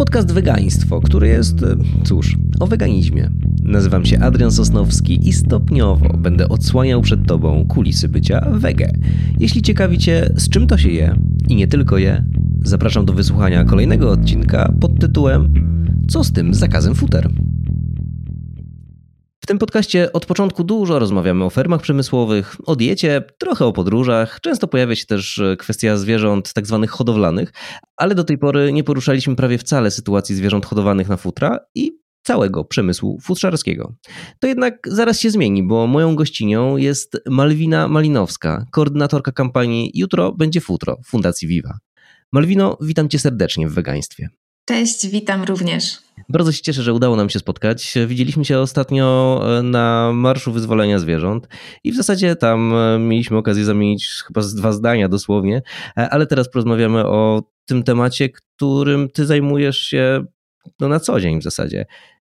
podcast Wegaństwo, który jest, e, cóż, o weganizmie. Nazywam się Adrian Sosnowski i stopniowo będę odsłaniał przed Tobą kulisy bycia wege. Jeśli ciekawi Cię, z czym to się je i nie tylko je, zapraszam do wysłuchania kolejnego odcinka pod tytułem Co z tym zakazem futer? Tym podcaście od początku dużo rozmawiamy o fermach przemysłowych, o diecie, trochę o podróżach. Często pojawia się też kwestia zwierząt tak zwanych hodowlanych, ale do tej pory nie poruszaliśmy prawie wcale sytuacji zwierząt hodowanych na futra i całego przemysłu futrzarskiego. To jednak zaraz się zmieni, bo moją gościnią jest Malwina Malinowska, koordynatorka kampanii Jutro będzie futro Fundacji Viva. Malwino, witam cię serdecznie w wegaństwie. Cześć, witam również. Bardzo się cieszę, że udało nam się spotkać. Widzieliśmy się ostatnio e, na Marszu Wyzwolenia Zwierząt i w zasadzie tam e, mieliśmy okazję zamienić chyba z dwa zdania dosłownie, e, ale teraz porozmawiamy o tym temacie, którym ty zajmujesz się no, na co dzień w zasadzie.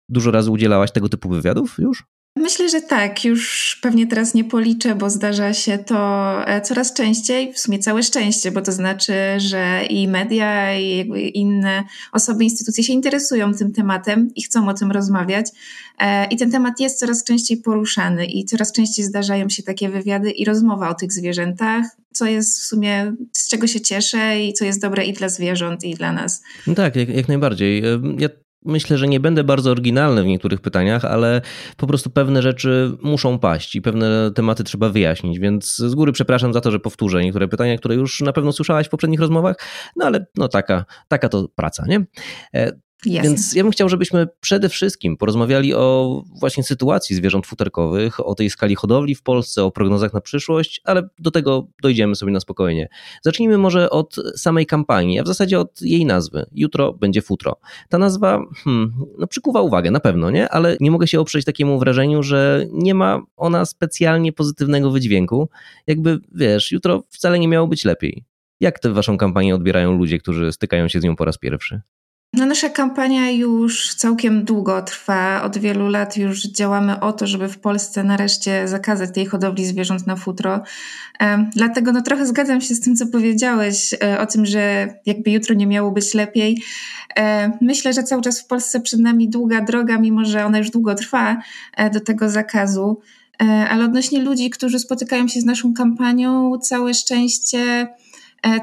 Dużo razy udzielałaś tego typu wywiadów już? Myślę, że tak. Już pewnie teraz nie policzę, bo zdarza się to e, coraz częściej. W sumie całe szczęście, bo to znaczy, że i media, i inne osoby, instytucje się interesują tym tematem i chcą o tym rozmawiać. E, I ten temat jest coraz częściej poruszany i coraz częściej zdarzają się takie wywiady i rozmowa o tych zwierzętach, co jest w sumie, z czego się cieszę i co jest dobre i dla zwierząt, i dla nas. No tak, jak, jak najbardziej. E, ja Myślę, że nie będę bardzo oryginalny w niektórych pytaniach, ale po prostu pewne rzeczy muszą paść i pewne tematy trzeba wyjaśnić, więc z góry przepraszam za to, że powtórzę niektóre pytania, które już na pewno słyszałaś w poprzednich rozmowach, no ale no taka, taka to praca, nie? Jasne. Więc ja bym chciał, żebyśmy przede wszystkim porozmawiali o właśnie sytuacji zwierząt futerkowych, o tej skali hodowli w Polsce, o prognozach na przyszłość, ale do tego dojdziemy sobie na spokojnie. Zacznijmy może od samej kampanii, a w zasadzie od jej nazwy. Jutro będzie futro. Ta nazwa hmm, no, przykuwa uwagę, na pewno, nie? Ale nie mogę się oprzeć takiemu wrażeniu, że nie ma ona specjalnie pozytywnego wydźwięku. Jakby, wiesz, jutro wcale nie miało być lepiej. Jak tę waszą kampanię odbierają ludzie, którzy stykają się z nią po raz pierwszy? No nasza kampania już całkiem długo trwa. Od wielu lat już działamy o to, żeby w Polsce nareszcie zakazać tej hodowli zwierząt na futro. Dlatego no trochę zgadzam się z tym, co powiedziałeś e, o tym, że jakby jutro nie miało być lepiej. E, myślę, że cały czas w Polsce przed nami długa droga, mimo że ona już długo trwa e, do tego zakazu. Ale odnośnie ludzi, którzy spotykają się z naszą kampanią, całe szczęście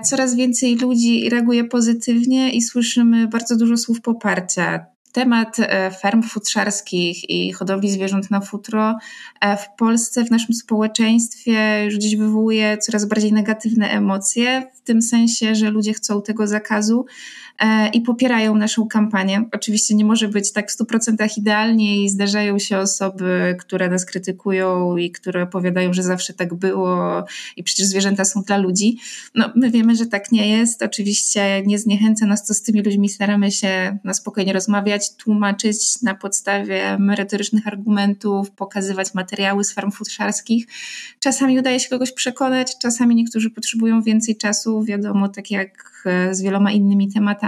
coraz więcej ludzi reaguje pozytywnie i słyszymy bardzo dużo słów poparcia. Temat e, ferm futrzarskich i hodowli zwierząt na futro e, w Polsce, w naszym społeczeństwie już dziś wywołuje coraz bardziej negatywne emocje, w tym sensie, że ludzie chcą tego zakazu, E, i popierają naszą kampanię. Oczywiście nie może być tak w 100% idealnie i zdarzają się osoby, które nas krytykują i które opowiadają, że zawsze tak było i przecież zwierzęta są dla ludzi. No, my wiemy, że tak nie jest. Oczywiście nie zniechęca nas to z tymi ludźmi, staramy się na spokojnie rozmawiać, tłumaczyć na podstawie merytorycznych argumentów, pokazywać materiały z farm futrzarskich. Czasami udaje się kogoś przekonać, czasami niektórzy potrzebują więcej czasu, wiadomo, tak jak z wieloma innymi tematami,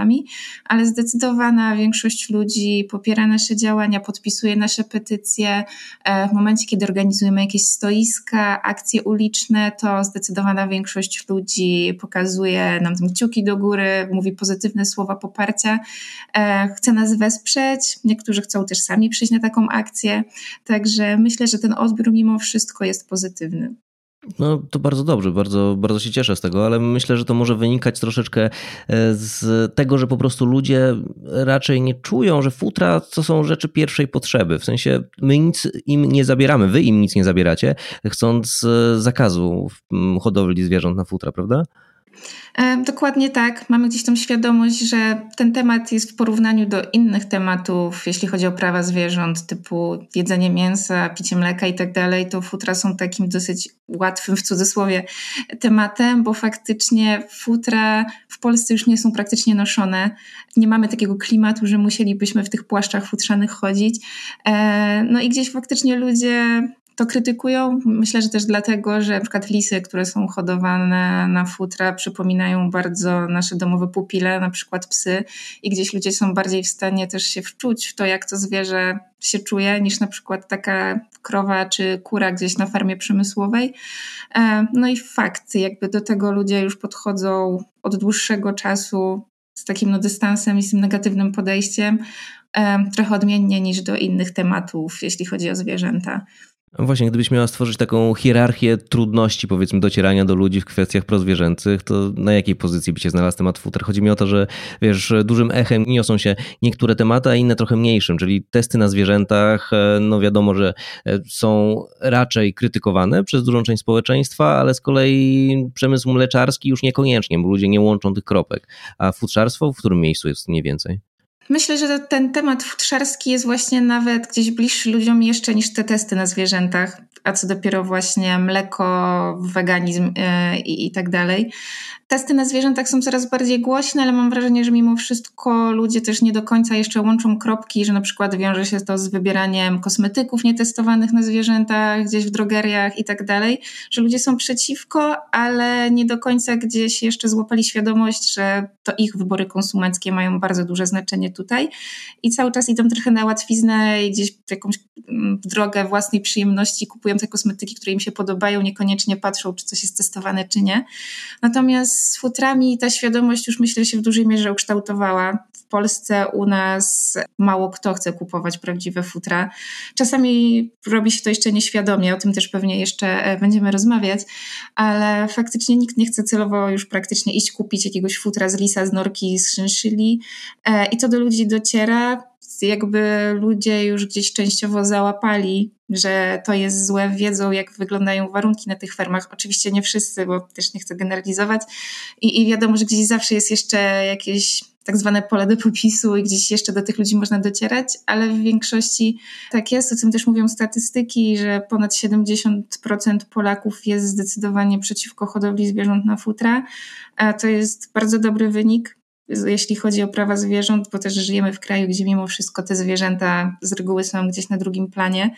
ale zdecydowana większość ludzi popiera nasze działania, podpisuje nasze petycje. E, w momencie, kiedy organizujemy jakieś stoiska, akcje uliczne, to zdecydowana większość ludzi pokazuje nam tam kciuki do góry, mówi pozytywne słowa poparcia, e, chce nas wesprzeć. Niektórzy chcą też sami przyjść na taką akcję. Także myślę, że ten odbiór mimo wszystko jest pozytywny. No to bardzo dobrze, bardzo, bardzo się cieszę z tego, ale myślę, że to może wynikać troszeczkę e, z tego, że po prostu ludzie raczej nie czują, że futra to są rzeczy pierwszej potrzeby. W sensie my nic im nie zabieramy, wy im nic nie zabieracie, chcąc e, zakazu hodowli zwierząt na futra, prawda? E, dokładnie tak. Mamy gdzieś tą świadomość, że ten temat jest w porównaniu do innych tematów, jeśli chodzi o prawa zwierząt, typu jedzenie mięsa, picie mleka i tak dalej, to futra są takim dosyć łatwym w cudzysłowie tematem, bo faktycznie futra w Polsce już nie są praktycznie noszone. Nie mamy takiego klimatu, że musielibyśmy w tych płaszczach futrzanych chodzić. E, no i gdzieś faktycznie ludzie to krytykują. Myślę, że też dlatego, że przykład lisy, które są hodowane na futra, przypominają bardzo nasze domowe pupile, na przykład psy, i gdzieś ludzie są bardziej w stanie też się wczuć w to, jak to zwierzę się czuje, niż na przykład taka krowa czy kura gdzieś na farmie przemysłowej. E, no i fakt, jakby do tego ludzie już podchodzą od dłuższego czasu z takim no, dystansem i z tym negatywnym podejściem, trochę odmiennie niż do innych tematów, jeśli chodzi o zwierzęta. Właśnie, gdybyś miała stworzyć taką hierarchię trudności, powiedzmy, docierania do ludzi w kwestiach prozwierzęcych, to na jakiej pozycji by się znalazł temat futer? Chodzi mi o to, że wiesz, dużym echem niosą się niektóre tematy, a inne trochę mniejszym, czyli testy na zwierzętach, e, no wiadomo, że e, są raczej krytykowane przez dużą część społeczeństwa, ale z kolei przemysł mleczarski już niekoniecznie, bo ludzie nie łączą tych kropek. A futrzarstwo w którym miejscu jest mniej więcej? Myślę, że ten temat futrzarski jest właśnie nawet gdzieś bliższy ludziom jeszcze niż te testy na zwierzętach, a co dopiero właśnie mleko, weganizm yy, i tak dalej. Testy na zwierzętach są coraz bardziej głośne, ale mam wrażenie, że mimo wszystko ludzie też nie do końca jeszcze łączą kropki, że na przykład wiąże się to z wybieraniem kosmetyków nietestowanych na zwierzętach gdzieś w drogeriach i tak dalej, że ludzie są przeciwko, ale nie do końca gdzieś jeszcze złapali świadomość, że to ich wybory konsumenckie mają bardzo duże znaczenie tutaj i cały czas idą trochę na łatwiznę i gdzieś jakąś mm, drogę własnej przyjemności, kupują te kosmetyki, które im się podobają, niekoniecznie patrzą, czy coś jest testowane, czy nie. Natomiast z futrami ta świadomość już myślę się w dużej mierze ukształtowała. W Polsce u nas mało kto chce kupować prawdziwe futra. Czasami robi się to jeszcze nieświadomie, o tym też pewnie jeszcze e, będziemy rozmawiać, ale faktycznie nikt nie chce celowo już praktycznie iść kupić jakiegoś futra z lisa, z norki, z szynszyli e, i to do ludzi dociera jakby ludzie już gdzieś częściowo załapali, że to jest złe, wiedzą jak wyglądają warunki na tych fermach. Oczywiście nie wszyscy, bo też nie chcę generalizować. I, i wiadomo, że gdzieś zawsze jest jeszcze jakieś tak zwane pole do popisu i gdzieś jeszcze do tych ludzi można docierać, ale w większości tak jest, o tym też mówią statystyki, że ponad 70% Polaków jest zdecydowanie przeciwko hodowli zwierząt na futra. A to jest bardzo dobry wynik, jeśli chodzi o prawa zwierząt, bo też żyjemy w kraju, gdzie mimo wszystko te zwierzęta z reguły są gdzieś na drugim planie.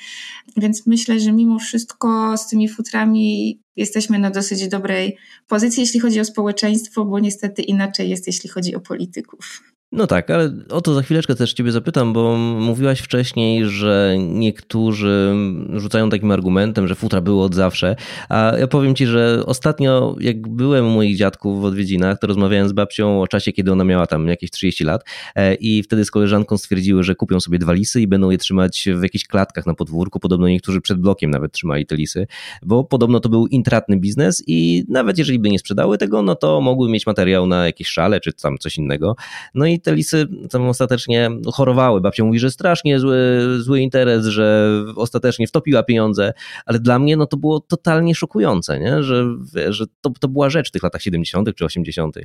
Więc myślę, że mimo wszystko z tymi futrami jesteśmy na dosyć dobrej pozycji, jeśli chodzi o społeczeństwo, bo niestety inaczej jest, jeśli chodzi o polityków. No tak, ale o to za chwileczkę też Ciebie zapytam, bo mówiłaś wcześniej, że niektórzy rzucają takim argumentem, że futra były od zawsze, a ja powiem Ci, że ostatnio jak byłem u moich dziadków w odwiedzinach, to rozmawiałem z babcią o czasie, kiedy ona miała tam jakieś 30 lat e, i wtedy z koleżanką stwierdziły, że kupią sobie dwa lisy i będą je trzymać w jakichś klatkach na podwórku, podobno niektórzy przed blokiem nawet trzymali te lisy, bo podobno to był intratny biznes i nawet jeżeli by nie sprzedały tego, no to mogły mieć materiał na jakieś szale czy tam coś innego. No i te lisy tam ostatecznie chorowały. Babcia mówi, że strasznie zły, zły interes, że ostatecznie wtopiła pieniądze, ale dla mnie no to było totalnie szokujące, nie? że, że to, to była rzecz w tych latach 70. czy 80.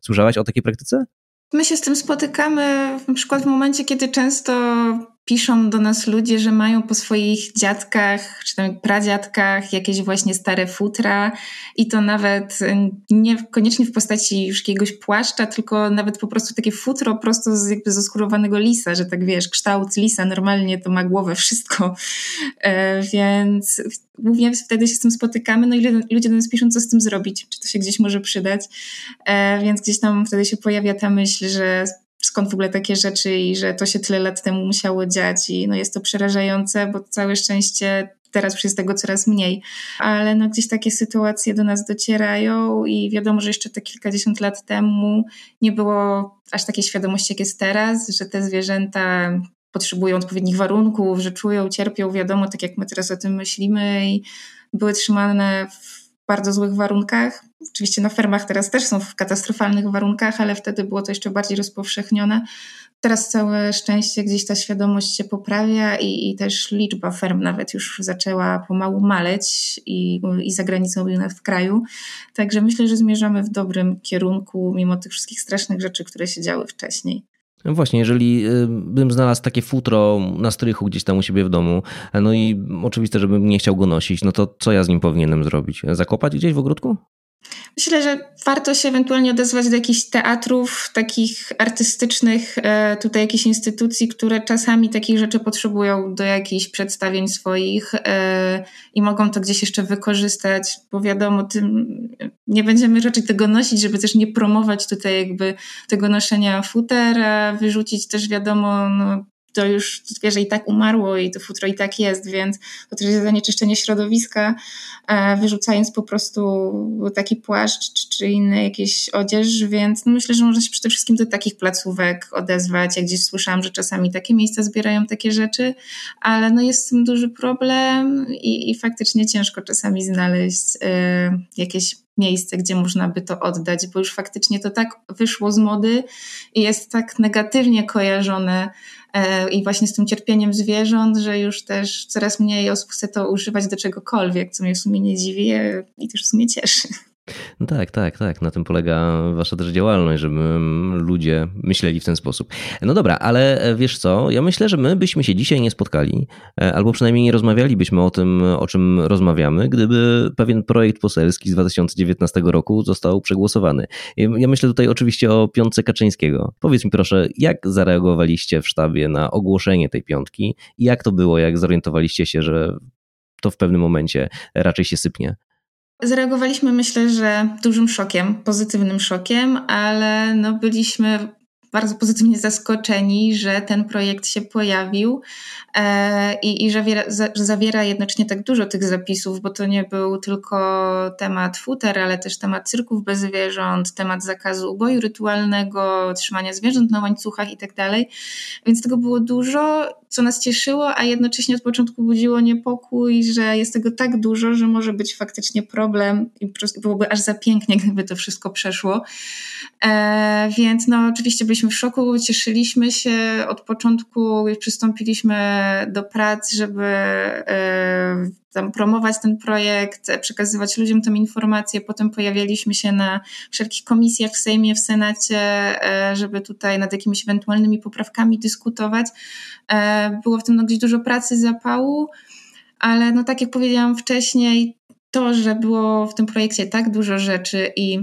Słyszałaś o takiej praktyce? My się z tym spotykamy na przykład w momencie, kiedy często piszą do nas ludzie, że mają po swoich dziadkach czy tam pradziadkach jakieś właśnie stare futra i to nawet nie koniecznie w postaci już jakiegoś płaszcza, tylko nawet po prostu takie futro prosto z jakby zaskurowanego lisa, że tak wiesz, kształt lisa normalnie to ma głowę, wszystko. E, więc głównie wtedy się z tym spotykamy, no i ludzie do nas piszą, co z tym zrobić, czy to się gdzieś może przydać, e, więc gdzieś tam wtedy się pojawia ta myśl, że skąd w ogóle takie rzeczy i że to się tyle lat temu musiało dziać i no jest to przerażające, bo całe szczęście teraz jest tego coraz mniej, ale no gdzieś takie sytuacje do nas docierają i wiadomo, że jeszcze te kilkadziesiąt lat temu nie było aż takiej świadomości, jak jest teraz, że te zwierzęta potrzebują odpowiednich warunków, że czują, cierpią, wiadomo, tak jak my teraz o tym myślimy i były trzymane w bardzo złych warunkach. Oczywiście na fermach teraz też są w katastrofalnych warunkach, ale wtedy było to jeszcze bardziej rozpowszechnione. Teraz całe szczęście gdzieś ta świadomość się poprawia i, i też liczba ferm nawet już zaczęła pomału maleć i, i za granicą i w kraju. Także myślę, że zmierzamy w dobrym kierunku, mimo tych wszystkich strasznych rzeczy, które się działy wcześniej. No właśnie, jeżeli y, bym znalazł takie futro na strychu gdzieś tam u siebie w domu, no i oczywiste, żebym nie chciał go nosić, no to co ja z nim powinienem zrobić? Zakopać gdzieś w ogródku? Myślę, że warto się ewentualnie odezwać do jakichś teatrów, takich artystycznych, e, tutaj jakichś instytucji, które czasami takich rzeczy potrzebują do jakichś przedstawień swoich e, i mogą to gdzieś jeszcze wykorzystać, bo wiadomo, tym nie będziemy raczej tego nosić, żeby też nie promować tutaj jakby tego noszenia futer, a wyrzucić też wiadomo, no, to już zwierzę i tak umarło i to futro i tak jest, więc to też jest zanieczyszczenie środowiska, e, wyrzucając po prostu taki płaszcz czy, czy inny jakieś odzież, więc no myślę, że można się przede wszystkim do takich placówek odezwać. Ja gdzieś słyszałam, że czasami takie miejsca zbierają takie rzeczy, ale no jest z tym duży problem i, i faktycznie ciężko czasami znaleźć y, jakieś miejsce, gdzie można by to oddać, bo już faktycznie to tak wyszło z mody i jest tak negatywnie kojarzone e, i właśnie z tym cierpieniem zwierząt, że już też coraz mniej osób chce to używać do czegokolwiek, co mnie w sumie nie dziwi e, i też w sumie cieszy. No tak, tak, tak. Na tym polega wasza też działalność, żeby ludzie myśleli w ten sposób. No dobra, ale e, wiesz co? Ja myślę, że my byśmy się dzisiaj nie spotkali, e, albo przynajmniej nie rozmawialibyśmy o tym, o czym rozmawiamy, gdyby pewien projekt poselski z 2019 roku został przegłosowany. Ja myślę tutaj oczywiście o piątce Kaczyńskiego. Powiedz mi proszę, jak zareagowaliście w sztabie na ogłoszenie tej piątki jak to było, jak zorientowaliście się, że to w pewnym momencie raczej się sypnie? Zareagowaliśmy, myślę, że dużym szokiem, pozytywnym szokiem, ale no byliśmy bardzo pozytywnie zaskoczeni, że ten projekt się pojawił e, i, i że, wiera, że zawiera jednocześnie tak dużo tych zapisów, bo to nie był tylko temat futer, ale też temat cyrków bez zwierząt, temat zakazu uboju rytualnego, trzymania zwierząt na łańcuchach i tak dalej. Więc tego było dużo, co nas cieszyło, a jednocześnie od początku budziło niepokój, że jest tego tak dużo, że może być faktycznie problem i byłoby aż za pięknie, gdyby to wszystko przeszło. E, więc no oczywiście byliśmy w szoku, cieszyliśmy się. Od początku przystąpiliśmy do prac, żeby e, tam promować ten projekt, przekazywać ludziom tę informację. Potem pojawialiśmy się na wszelkich komisjach w Sejmie, w Senacie, e, żeby tutaj nad jakimiś ewentualnymi poprawkami dyskutować. E, było w tym no, gdzieś dużo pracy, zapału, ale no tak jak powiedziałam wcześniej, to, że było w tym projekcie tak dużo rzeczy i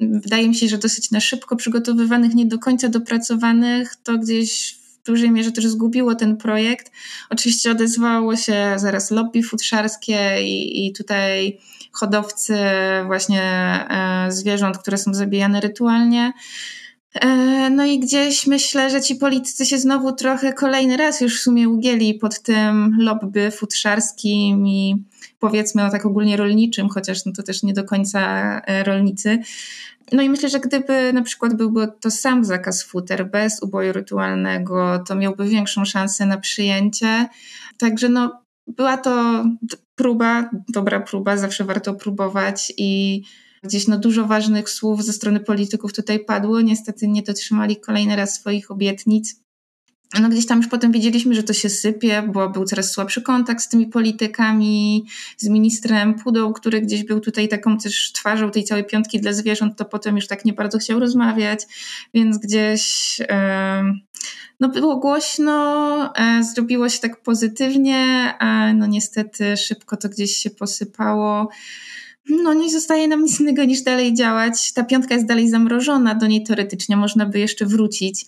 wydaje mi się, że dosyć na szybko przygotowywanych, nie do końca dopracowanych, to gdzieś w dużej mierze też zgubiło ten projekt. Oczywiście odezwało się zaraz lobby futrzarskie i, i tutaj hodowcy właśnie e, zwierząt, które są zabijane rytualnie. E, no i gdzieś myślę, że ci politycy się znowu trochę kolejny raz już w sumie ugięli pod tym lobby futrzarskim i powiedzmy o tak ogólnie rolniczym, chociaż no to też nie do końca e, rolnicy. No i myślę, że gdyby na przykład byłby to sam zakaz futer bez uboju rytualnego, to miałby większą szansę na przyjęcie. Także no, była to próba, dobra próba, zawsze warto próbować i gdzieś no dużo ważnych słów ze strony polityków tutaj padło. Niestety nie dotrzymali kolejny raz swoich obietnic no gdzieś tam już potem widzieliśmy, że to się sypie, bo był coraz słabszy kontakt z tymi politykami, z ministrem Pudą, który gdzieś był tutaj taką też twarzą tej całej piątki dla zwierząt, to potem już tak nie bardzo chciał rozmawiać, więc gdzieś no było głośno, e, zrobiło się tak pozytywnie, a no niestety szybko to gdzieś się posypało. No nie zostaje nam nic innego niż dalej działać. Ta piątka jest dalej zamrożona, do niej teoretycznie można by jeszcze wrócić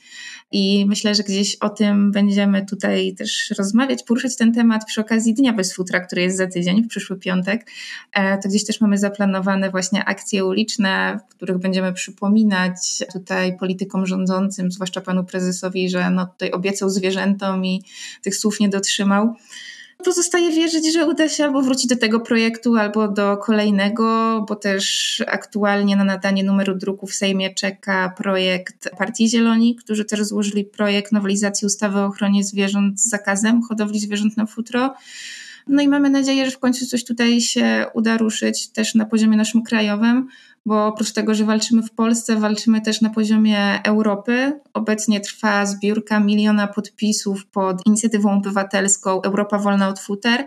i myślę, że gdzieś o tym będziemy tutaj też rozmawiać, poruszać ten temat przy okazji Dnia Bez Futra, który jest za tydzień, w przyszły piątek. E, to gdzieś też mamy zaplanowane właśnie akcje uliczne, w których będziemy przypominać tutaj politykom rządzącym, zwłaszcza panu prezesowi, że no tutaj obiecał zwierzętom i tych słów nie dotrzymał. Pozostaje wierzyć, że uda się albo wrócić do tego projektu, albo do kolejnego, bo też aktualnie na nadanie numeru druku w Sejmie czeka projekt Partii Zieloni, którzy też złożyli projekt nowelizacji ustawy o ochronie zwierząt z zakazem hodowli zwierząt na futro. No i mamy nadzieję, że w końcu coś tutaj się uda ruszyć też na poziomie naszym krajowym, bo oprócz tego, że walczymy w Polsce, walczymy też na poziomie Europy. Obecnie trwa zbiórka miliona podpisów pod inicjatywą obywatelską Europa Wolna od Futer.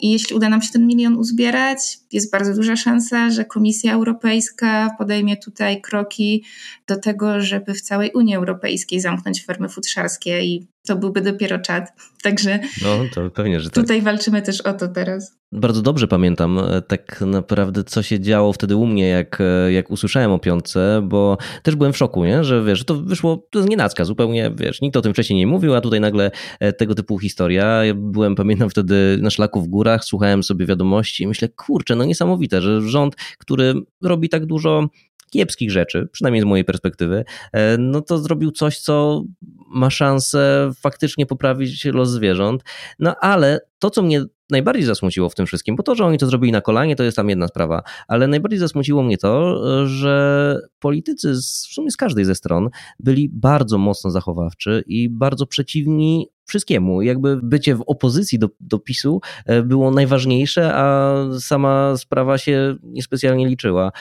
I jeśli uda nam się ten milion uzbierać, jest bardzo duża szansa, że Komisja Europejska podejmie tutaj kroki do tego, żeby w całej Unii Europejskiej zamknąć fermy futrzarskie i to byłby dopiero czad. Także no, to pewnie, że tak. tutaj walczymy też o to teraz. Bardzo dobrze pamiętam e, tak naprawdę, co się działo wtedy u mnie, jak, jak usłyszałem o piątce, bo też byłem w szoku, nie? że wiesz, to wyszło to z nienacka, zupełnie, wiesz, nikt o tym wcześniej nie mówił, a tutaj nagle e, tego typu historia. Ja byłem, pamiętam wtedy na szlaku w górach, słuchałem sobie wiadomości i myślę, kurczę, no niesamowite, że rząd, który robi tak dużo kiepskich rzeczy, przynajmniej z mojej perspektywy, e, no to zrobił coś, co ma szansę faktycznie poprawić los zwierząt. No ale to, co mnie najbardziej zasmuciło w tym wszystkim, bo to, że oni to zrobili na kolanie, to jest tam jedna sprawa, ale najbardziej zasmuciło mnie to, że politycy z, w sumie z każdej ze stron byli bardzo mocno zachowawczy i bardzo przeciwni wszystkiemu. Jakby bycie w opozycji do, do PiSu e, było najważniejsze, a sama sprawa się niespecjalnie liczyła.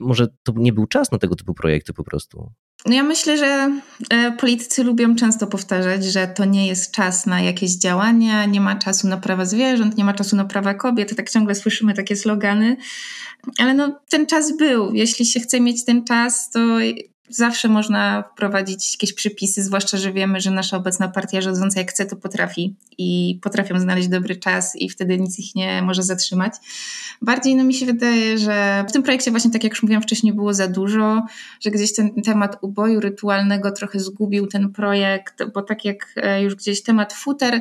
Może to nie był czas na tego typu projekty po prostu. No ja myślę, że e, politycy lubią często powtarzać, że to nie jest czas na jakieś działania, nie ma czasu na prawa zwierząt, nie ma czasu na prawa kobiet. Tak ciągle słyszymy takie slogany. Ale no, ten czas był. Jeśli się chce mieć ten czas, to zawsze można wprowadzić jakieś przypisy, zwłaszcza, że wiemy, że nasza obecna partia rządząca jak chce, to potrafi i potrafią znaleźć dobry czas i wtedy nic ich nie może zatrzymać. Bardziej no mi się wydaje, że w tym projekcie właśnie, tak jak już mówiłam wcześniej, było za dużo, że gdzieś ten temat uboju rytualnego trochę zgubił ten projekt, bo tak jak e, już gdzieś temat futer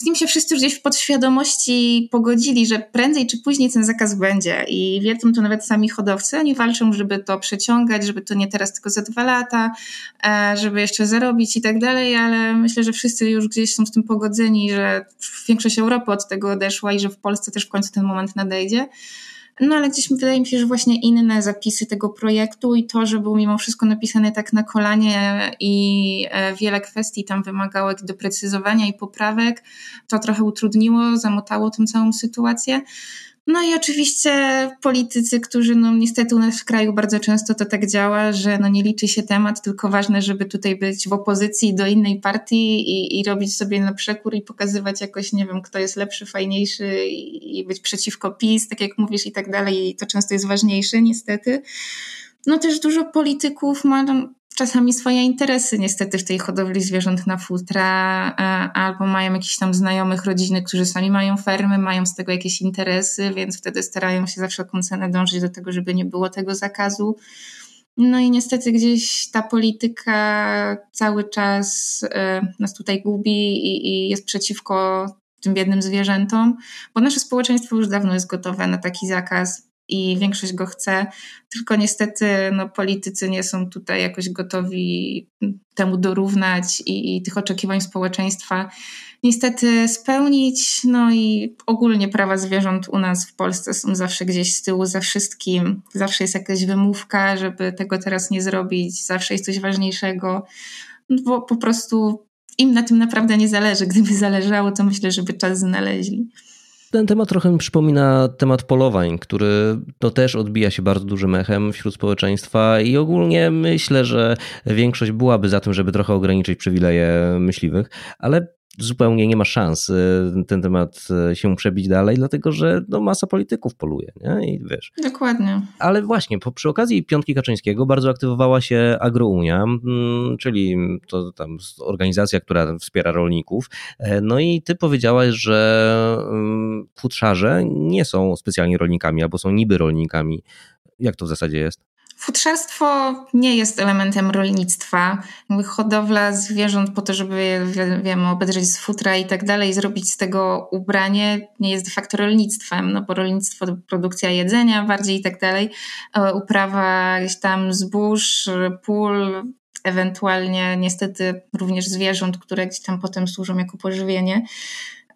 z nim się wszyscy już gdzieś w podświadomości pogodzili, że prędzej czy później ten zakaz będzie i wiedzą to nawet sami hodowcy. Oni walczą, żeby to przeciągać, żeby to nie teraz, tylko za dwa lata, e, żeby jeszcze zarobić i tak dalej, ale myślę, że wszyscy już gdzieś są z tym pogodzeni, że większość Europy od tego odeszła i że w Polsce też w końcu ten moment nadejdzie. No ale gdzieś wydaje mi się, że właśnie inne zapisy tego projektu i to, że był mimo wszystko napisany tak na kolanie i e, wiele kwestii tam wymagało doprecyzowania i poprawek, to trochę utrudniło, zamotało tę całą sytuację. No i oczywiście politycy, którzy no niestety u nas w kraju bardzo często to tak działa, że no nie liczy się temat, tylko ważne, żeby tutaj być w opozycji do innej partii i, i robić sobie na przekór i pokazywać jakoś, nie wiem, kto jest lepszy, fajniejszy i, i być przeciwko PiS, tak jak mówisz i tak dalej. I to często jest ważniejsze niestety. No też dużo polityków ma czasami swoje interesy niestety w tej hodowli zwierząt na futra, e, albo mają jakichś tam znajomych, rodziny, którzy sami mają fermy, mają z tego jakieś interesy, więc wtedy starają się za wszelką cenę dążyć do tego, żeby nie było tego zakazu. No i niestety gdzieś ta polityka cały czas e, nas tutaj gubi i, i jest przeciwko tym biednym zwierzętom, bo nasze społeczeństwo już dawno jest gotowe na taki zakaz i większość go chce, tylko niestety no, politycy nie są tutaj jakoś gotowi temu dorównać i, i tych oczekiwań społeczeństwa niestety spełnić. No i ogólnie prawa zwierząt u nas w Polsce są zawsze gdzieś z tyłu za wszystkim. Zawsze jest jakaś wymówka, żeby tego teraz nie zrobić, zawsze jest coś ważniejszego, bo po prostu im na tym naprawdę nie zależy. Gdyby zależało, to myślę, żeby czas znaleźli. Ten temat trochę mi przypomina temat polowań, który to też odbija się bardzo dużym echem wśród społeczeństwa i ogólnie myślę, że większość byłaby za tym, żeby trochę ograniczyć przywileje myśliwych, ale zupełnie nie ma szans ten temat y, się przebić dalej, dlatego że no, masa polityków poluje, nie? I wiesz. Dokładnie. Ale właśnie, po, przy okazji Piątki Kaczyńskiego bardzo aktywowała się Agrounia, mm, czyli to tam organizacja, która wspiera rolników. E, no i ty powiedziałaś, że mm, futrzarze nie są specjalnie rolnikami, albo są niby rolnikami. Jak to w zasadzie jest? Futrzarstwo nie jest elementem rolnictwa. Hodowla zwierząt po to, żeby wiemy, obedrzeć z futra i tak dalej, zrobić z tego ubranie, nie jest de facto rolnictwem, no bo rolnictwo to produkcja jedzenia bardziej i tak dalej, e, uprawa gdzieś tam zbóż, pól, ewentualnie niestety również zwierząt, które gdzieś tam potem służą jako pożywienie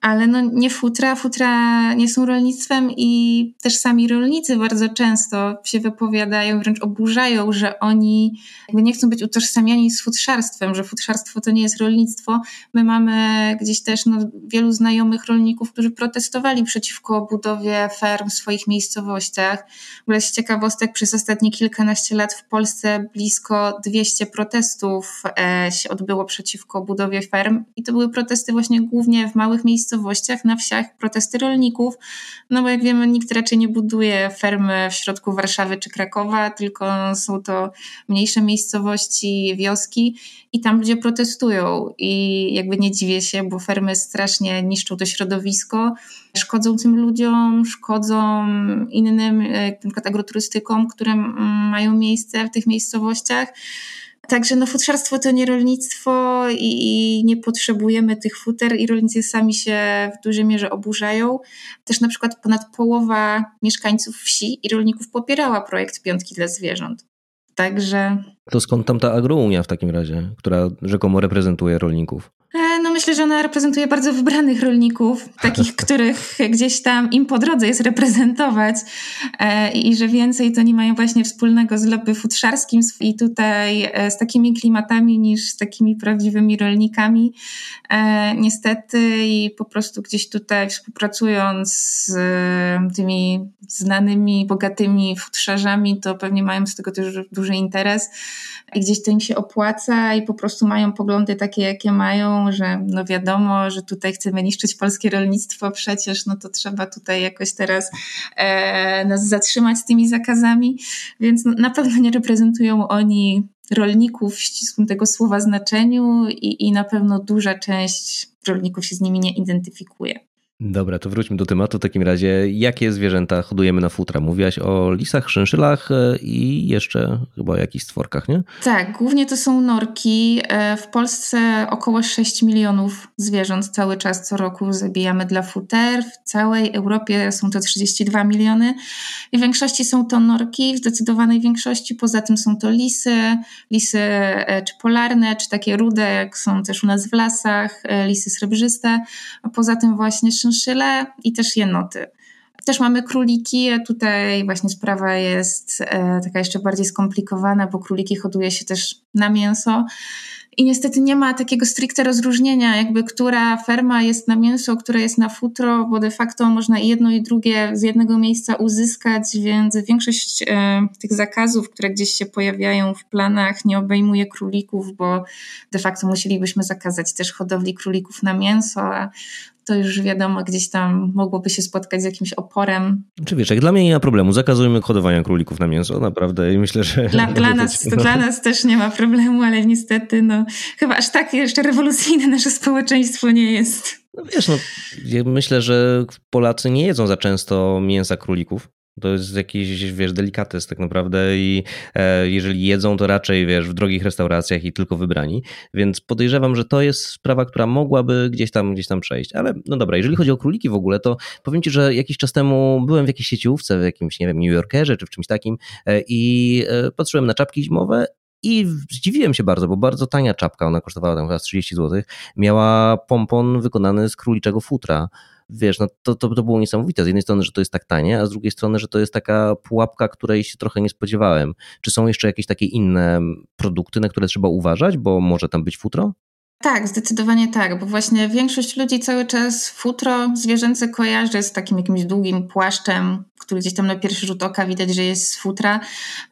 ale no nie futra, futra nie są rolnictwem i też sami rolnicy bardzo często się wypowiadają, wręcz oburzają, że oni nie chcą być utożsamiani z futrzarstwem, że futrzarstwo to nie jest rolnictwo. My mamy gdzieś też no, wielu znajomych rolników, którzy protestowali przeciwko budowie ferm w swoich miejscowościach. W ogóle z ciekawostek przez ostatnie kilkanaście lat w Polsce blisko 200 protestów e, się odbyło przeciwko budowie ferm i to były protesty właśnie głównie w małych miejscowościach miejscowościach, na wsiach protesty rolników, no bo jak wiemy, nikt raczej nie buduje fermy w środku Warszawy czy Krakowa, tylko są to mniejsze miejscowości, wioski i tam ludzie protestują i jakby nie dziwię się, bo fermy strasznie niszczą to środowisko, szkodzą tym ludziom, szkodzą innym, e, na przykład agroturystykom, które mają miejsce w tych miejscowościach. Także no futrzarstwo to nie rolnictwo i, i, nie potrzebujemy tych futer i rolnicy sami się w dużej mierze oburzają. Też na przykład ponad połowa mieszkańców wsi i rolników popierała projekt Piątki dla Zwierząt. Także. To skąd tam ta agrounia w takim razie, która rzekomo reprezentuje rolników? E, myślę, że ona reprezentuje bardzo wybranych rolników, takich, których gdzieś tam im po drodze jest reprezentować e, i że więcej to nie mają właśnie wspólnego z lobby futrzarskim i tutaj e, z takimi klimatami niż z takimi prawdziwymi rolnikami. Niestety i po prostu gdzieś tutaj współpracując z tymi znanymi, bogatymi futrzarzami, to pewnie mają z tego też duży interes i gdzieś to im się opłaca i po prostu mają poglądy takie, jakie mają, że no wiadomo, że tutaj chcemy niszczyć polskie rolnictwo przecież, no to trzeba tutaj jakoś teraz e, nas zatrzymać z tymi zakazami, więc na pewno nie reprezentują oni rolników w ścisłym tego słowa znaczeniu i, i na pewno duża część rolników się z nimi nie identyfikuje. Dobra, to wróćmy do tematu w takim razie. Jakie zwierzęta hodujemy na futra? Mówiłaś o lisach, szynszylach e, i jeszcze chyba o jakichś stworkach, nie? Tak, głównie to są norki. E, w Polsce około 6 milionów zwierząt cały czas co roku zabijamy dla futer. W całej Europie są to 32 miliony. I w większości są to norki, w zdecydowanej większości. Poza tym są to lisy, lisy e, czy polarne, czy takie rude, jak są też u nas w lasach, lisy srebrzyste. A poza tym właśnie i też jenoty. Też mamy króliki, tutaj właśnie sprawa jest e, taka jeszcze bardziej skomplikowana, bo króliki hoduje się też na mięso. I niestety nie ma takiego stricte rozróżnienia, jakby która ferma jest na mięso, która jest na futro, bo de facto można jedno i drugie z jednego miejsca uzyskać, więc większość e, tych zakazów, które gdzieś się pojawiają w planach, nie obejmuje królików, bo de facto musielibyśmy zakazać też hodowli królików na mięso, a to już wiadomo, gdzieś tam mogłoby się spotkać z jakimś oporem. Czy wiesz, jak dla mnie nie ma problemu, zakazujmy hodowania królików na mięso, naprawdę i myślę, że... Dla, dla nas, no. dla nas też nie ma problemu, ale niestety no, chyba aż tak jeszcze rewolucyjne nasze społeczeństwo nie jest. No wiesz, no, myślę, że Polacy nie jedzą za często mięsa królików. To jest jakiś, wiesz, delikates tak naprawdę i e, jeżeli jedzą, to raczej, wiesz, w drogich restauracjach i tylko wybrani, więc podejrzewam, że to jest sprawa, która mogłaby gdzieś tam, gdzieś tam przejść, ale no dobra, jeżeli chodzi o króliki w ogóle, to powiem Ci, że jakiś czas temu byłem w jakiejś sieciówce, w jakimś, nie wiem, New Yorkerze czy w czymś takim e, i e, patrzyłem na czapki zimowe i zdziwiłem się bardzo, bo bardzo tania czapka, ona kosztowała tam chyba 30 zł, miała pompon wykonany z króliczego futra, wiesz, no to, to, to było niesamowite. Z jednej strony, że to jest tak tanie, a z drugiej strony, że to jest taka pułapka, której się trochę nie spodziewałem. Czy są jeszcze jakieś takie inne produkty, na które trzeba uważać, bo może tam być futro? Tak, zdecydowanie tak, bo właśnie większość ludzi cały czas futro zwierzęce kojarzy z takim jakimś długim płaszczem, który gdzieś tam na pierwszy rzut oka widać, że jest z futra.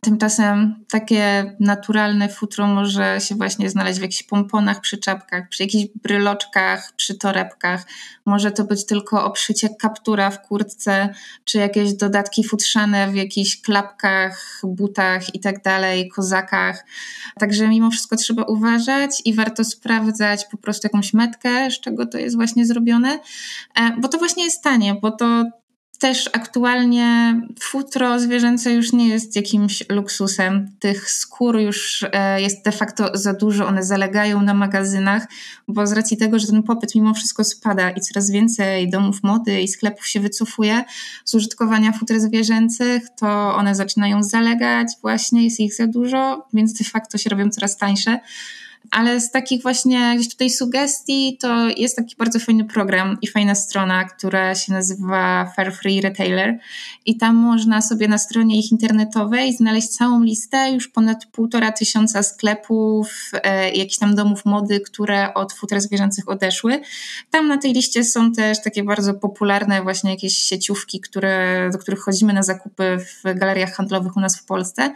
Tymczasem takie naturalne futro może się właśnie znaleźć w jakichś pomponach przy czapkach, przy jakichś bryloczkach, przy torebkach. Może to być tylko obszycie kaptura w kurtce, czy jakieś dodatki futrzane w jakichś klapkach, butach i tak dalej, kozakach. Także mimo wszystko trzeba uważać i warto sprawdzać po prostu jakąś metkę, z czego to jest właśnie zrobione, e, bo to właśnie jest tanie, bo to też aktualnie futro zwierzęce już nie jest jakimś luksusem. Tych skór już e, jest de facto za dużo, one zalegają na magazynach, bo z racji tego, że ten popyt mimo wszystko spada i coraz więcej domów mody i sklepów się wycofuje z użytkowania futer zwierzęcych, to one zaczynają zalegać właśnie, jest ich za dużo, więc de facto się robią coraz tańsze. Ale z takich właśnie gdzieś tutaj sugestii to jest taki bardzo fajny program i fajna strona, która się nazywa Fair Free Retailer i tam można sobie na stronie ich internetowej znaleźć całą listę już ponad półtora tysiąca sklepów, e, jakichś tam domów mody, które od futer zwierzęcych odeszły. Tam na tej liście są też takie bardzo popularne właśnie jakieś sieciówki, które, do których chodzimy na zakupy w galeriach handlowych u nas w Polsce.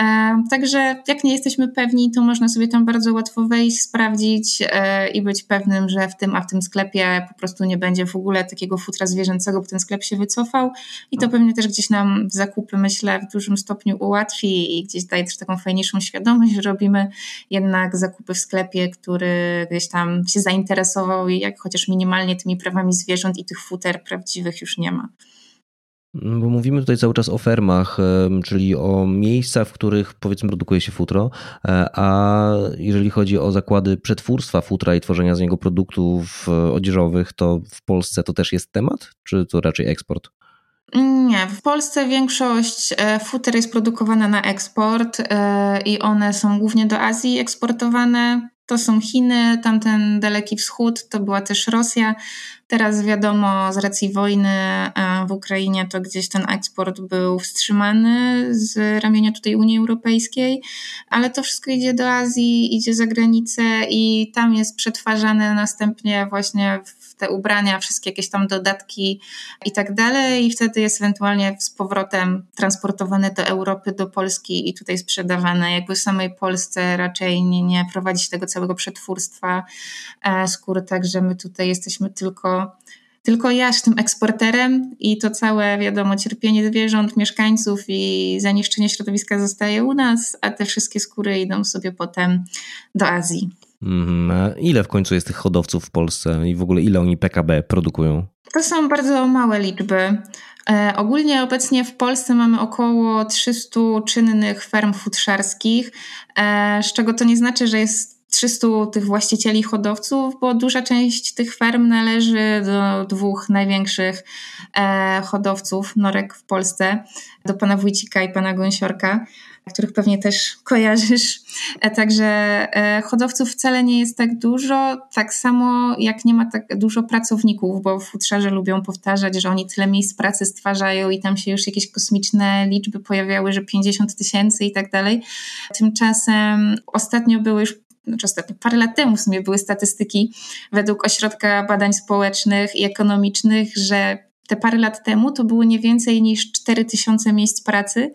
E, także jak nie jesteśmy pewni, to można sobie tam bardzo łatwo wejść, sprawdzić e, i być pewnym, że w tym, a w tym sklepie po prostu nie będzie w ogóle takiego futra zwierzęcego, bo ten sklep się wycofał i to pewnie też gdzieś nam zakupy, myślę, w dużym stopniu ułatwi i gdzieś daje też taką fajniejszą świadomość, że robimy jednak zakupy w sklepie, który gdzieś tam się zainteresował i jak chociaż minimalnie tymi prawami zwierząt i tych futer prawdziwych już nie ma. Bo mówimy tutaj cały czas o fermach, czyli o miejscach, w których powiedzmy produkuje się futro, e, a jeżeli chodzi o zakłady przetwórstwa futra i tworzenia z niego produktów e, odzieżowych, to w Polsce to też jest temat, czy to raczej eksport? Nie, w Polsce większość e, futer jest produkowana na eksport i one są głównie do Azji eksportowane. To są Chiny, tamten Daleki Wschód, to była też Rosja. Teraz wiadomo, z racji wojny e, w Ukrainie, to gdzieś ten eksport był wstrzymany z ramienia tutaj Unii Europejskiej, ale to wszystko idzie do Azji, idzie za granicę i tam jest przetwarzane następnie właśnie w te ubrania, wszystkie jakieś tam dodatki i tak dalej, i wtedy jest ewentualnie z powrotem transportowane do Europy, do Polski i tutaj sprzedawane. Jakby w samej Polsce raczej nie, nie prowadzi tego całego przetwórstwa e, skóry, także my tutaj jesteśmy tylko tylko ja z tym eksporterem i to całe, wiadomo, cierpienie zwierząt, mieszkańców i zanieczyszczenie środowiska zostaje u nas, a te wszystkie skóry idą sobie potem do Azji. Mhm. Ile w końcu jest tych hodowców w Polsce i w ogóle ile oni PKB produkują? To są bardzo małe liczby. E, ogólnie obecnie w Polsce mamy około 300 czynnych ferm futrzarskich, e, z czego to nie znaczy, że jest 300 tych właścicieli hodowców, bo duża część tych ferm należy do dwóch największych e, hodowców norek w Polsce, do pana Wójcika i pana Gąsiorka których pewnie też kojarzysz. E, także e, hodowców wcale nie jest tak dużo, tak samo jak nie ma tak dużo pracowników, bo futrzarze lubią powtarzać, że oni tyle miejsc pracy stwarzają i tam się już jakieś kosmiczne liczby pojawiały, że 50 tysięcy i tak dalej. Tymczasem ostatnio były już znaczy ostatnio, parę lat temu w sumie były statystyki według Ośrodka Badań Społecznych i Ekonomicznych, że te parę lat temu to było nie więcej niż 4000 miejsc pracy,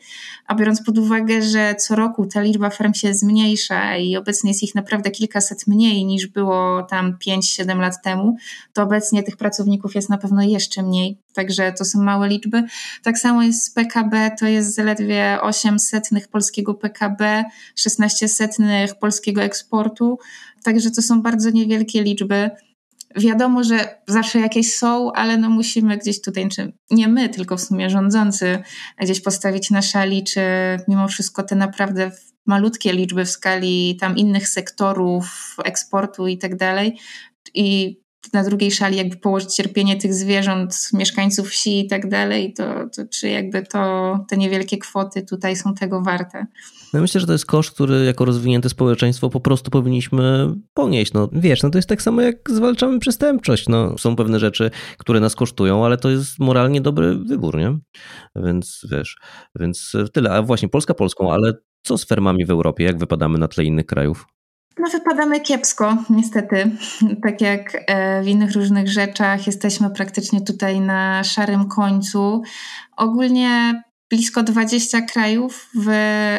a biorąc pod uwagę, że co roku ta liczba ferm się zmniejsza i obecnie jest ich naprawdę kilkaset mniej niż było tam 5-7 lat temu, to obecnie tych pracowników jest na pewno jeszcze mniej. Także to są małe liczby. Tak samo jest z PKB, to jest zaledwie 8 setnych polskiego PKB, 16 setnych polskiego eksportu. Także to są bardzo niewielkie liczby wiadomo, że zawsze jakieś są, ale no musimy gdzieś tutaj, czy nie my, tylko w sumie rządzący, gdzieś postawić na szali, czy mimo wszystko te naprawdę malutkie liczby w skali tam innych sektorów eksportu i tak dalej. I na drugiej szali jakby położyć cierpienie tych zwierząt, mieszkańców wsi i tak dalej, to, to czy jakby to te niewielkie kwoty tutaj są tego warte. No myślę, że to jest koszt, który jako rozwinięte społeczeństwo po prostu powinniśmy ponieść. No wiesz, no to jest tak samo jak zwalczamy przestępczość. No, są pewne rzeczy, które nas kosztują, ale to jest moralnie dobry wybór, nie? Więc wiesz, więc tyle. A właśnie Polska Polską, ale co z fermami w Europie? Jak wypadamy na tle innych krajów? No, wypadamy kiepsko, niestety. Tak jak e, w innych różnych rzeczach, jesteśmy praktycznie tutaj na szarym końcu. Ogólnie blisko 20 krajów w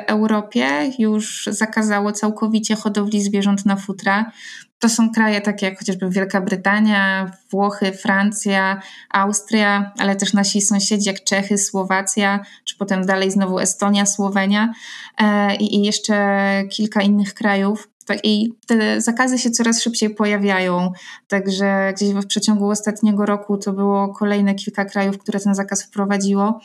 Europie już zakazało całkowicie hodowli zwierząt na futra. To są kraje takie jak chociażby Wielka Brytania, Włochy, Francja, Austria, ale też nasi sąsiedzi jak Czechy, Słowacja, czy potem dalej znowu Estonia, Słowenia e, i jeszcze kilka innych krajów. Tak, I te zakazy się coraz szybciej pojawiają. Także gdzieś w przeciągu ostatniego roku to było kolejne kilka krajów, które ten zakaz wprowadziło.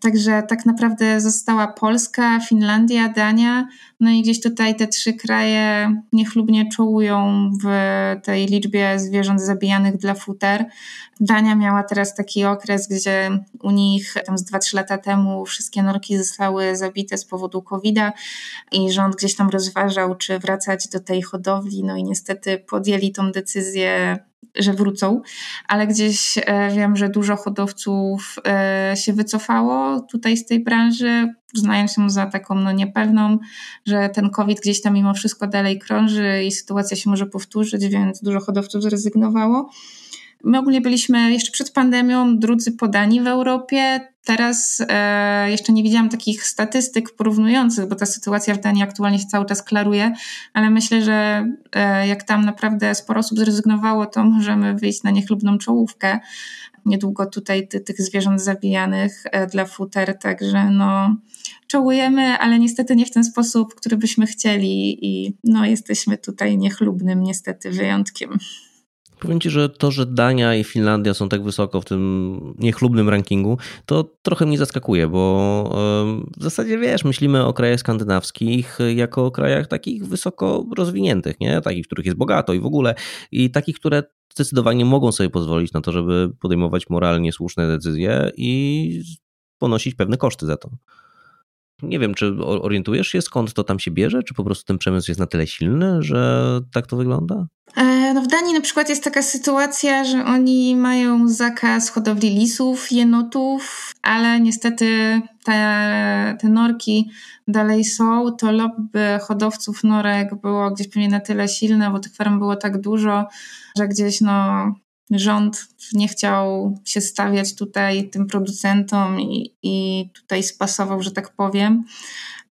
Także tak naprawdę została Polska, Finlandia, Dania, no i gdzieś tutaj te trzy kraje niechlubnie czołują w tej liczbie zwierząt zabijanych dla futer. Dania miała teraz taki okres, gdzie u nich tam z 2-3 lata temu wszystkie norki zostały zabite z powodu COVID-a i rząd gdzieś tam rozważał, czy wracać do tej hodowli, no i niestety podjęli tą decyzję że wrócą, ale gdzieś e, wiem, że dużo hodowców e, się wycofało tutaj z tej branży, uznając ją za taką no, niepewną, że ten COVID gdzieś tam mimo wszystko dalej krąży i sytuacja się może powtórzyć, więc dużo hodowców zrezygnowało. My ogólnie byliśmy jeszcze przed pandemią drudzy podani w Europie. Teraz e, jeszcze nie widziałam takich statystyk porównujących, bo ta sytuacja w Danii aktualnie się cały czas klaruje, ale myślę, że e, jak tam naprawdę sporo osób zrezygnowało, to możemy wyjść na niechlubną czołówkę. Niedługo tutaj ty, tych zwierząt zabijanych e, dla futer, także no czołujemy, ale niestety nie w ten sposób, który byśmy chcieli i no jesteśmy tutaj niechlubnym niestety wyjątkiem. Powiem Ci, że to, że Dania i Finlandia są tak wysoko w tym niechlubnym rankingu, to trochę mnie zaskakuje, bo w zasadzie wiesz, myślimy o krajach skandynawskich jako o krajach takich wysoko rozwiniętych, nie? takich, których jest bogato i w ogóle, i takich, które zdecydowanie mogą sobie pozwolić na to, żeby podejmować moralnie słuszne decyzje i ponosić pewne koszty za to. Nie wiem, czy orientujesz się, skąd to tam się bierze? Czy po prostu ten przemysł jest na tyle silny, że tak to wygląda? E, no w Danii na przykład jest taka sytuacja, że oni mają zakaz hodowli lisów, jenotów, ale niestety te, te norki dalej są. To lobby hodowców norek było gdzieś pewnie na tyle silne, bo tych ferm było tak dużo, że gdzieś no rząd nie chciał się stawiać tutaj tym producentom i, i tutaj spasował, że tak powiem.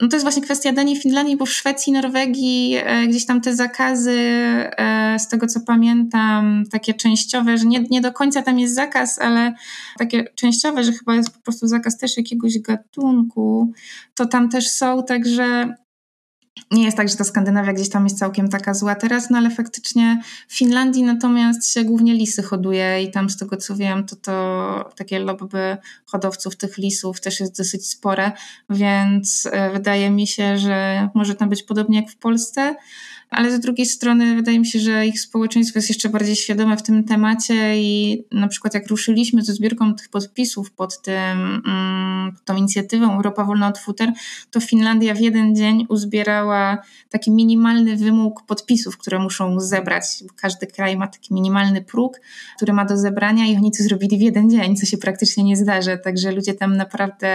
No to jest właśnie kwestia Danii Finlandii, bo w Szwecji, Norwegii e, gdzieś tam te zakazy, e, z tego co pamiętam, takie częściowe, że nie, nie do końca tam jest zakaz, ale takie częściowe, że chyba jest po prostu zakaz też jakiegoś gatunku, to tam też są, także nie jest tak, że ta Skandynawia gdzieś tam jest całkiem taka zła teraz, no ale faktycznie w Finlandii natomiast się głównie lisy hoduje i tam z tego co wiem, to to takie lobby hodowców tych lisów też jest dosyć spore, więc e, wydaje mi się, że może tam być podobnie jak w Polsce, ale z drugiej strony wydaje mi się, że ich społeczeństwo jest jeszcze bardziej świadome w tym temacie i na przykład jak ruszyliśmy ze zbiórką tych podpisów pod, tym, mm, pod tą inicjatywą Europa Wolna od Futer, to Finlandia w jeden dzień taki minimalny wymóg podpisów, które muszą zebrać. Każdy kraj ma taki minimalny próg, który ma do zebrania i oni to zrobili w jeden dzień, co się praktycznie nie zdarzy. Także ludzie tam naprawdę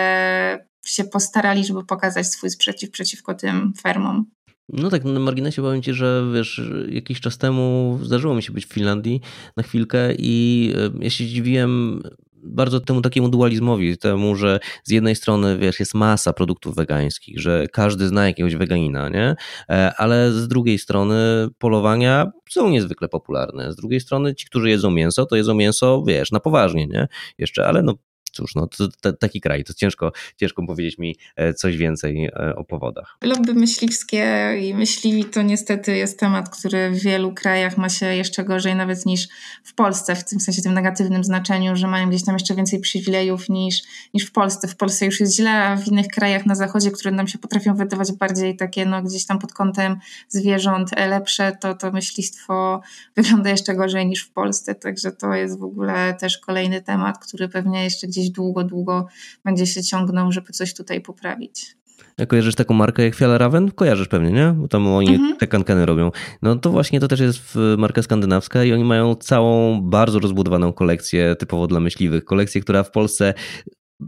się postarali, żeby pokazać swój sprzeciw przeciwko tym fermom. No tak, na marginesie powiem Ci, że wiesz, jakiś czas temu zdarzyło mi się być w Finlandii na chwilkę i e, ja się dziwiłem bardzo temu takiemu dualizmowi, temu, że z jednej strony, wiesz, jest masa produktów wegańskich, że każdy zna jakiegoś weganina, nie? E, ale z drugiej strony polowania są niezwykle popularne. Z drugiej strony ci, którzy jedzą mięso, to jedzą mięso, wiesz, na poważnie, nie? Jeszcze, ale no cóż, no to, to, taki kraj, to ciężko, ciężko powiedzieć mi e, coś więcej e, o powodach. Lobby myśliwskie i myśliwi to niestety jest temat, który w wielu krajach ma się jeszcze gorzej nawet niż w Polsce, w tym sensie tym negatywnym znaczeniu, że mają gdzieś tam jeszcze więcej przywilejów niż, niż w Polsce. W Polsce już jest źle, a w innych krajach na zachodzie, które nam się potrafią wydawać bardziej takie no gdzieś tam pod kątem zwierząt lepsze, to to myślistwo wygląda jeszcze gorzej niż w Polsce, także to jest w ogóle też kolejny temat, który pewnie jeszcze gdzieś długo, długo będzie się ciągnął, żeby coś tutaj poprawić. Jak kojarzysz taką markę jak Fjallraven? Kojarzysz pewnie, nie? Bo tam oni mhm. te kankeny robią. No to właśnie to też jest marka skandynawska i oni mają całą bardzo rozbudowaną kolekcję typowo dla myśliwych. Kolekcję, która w Polsce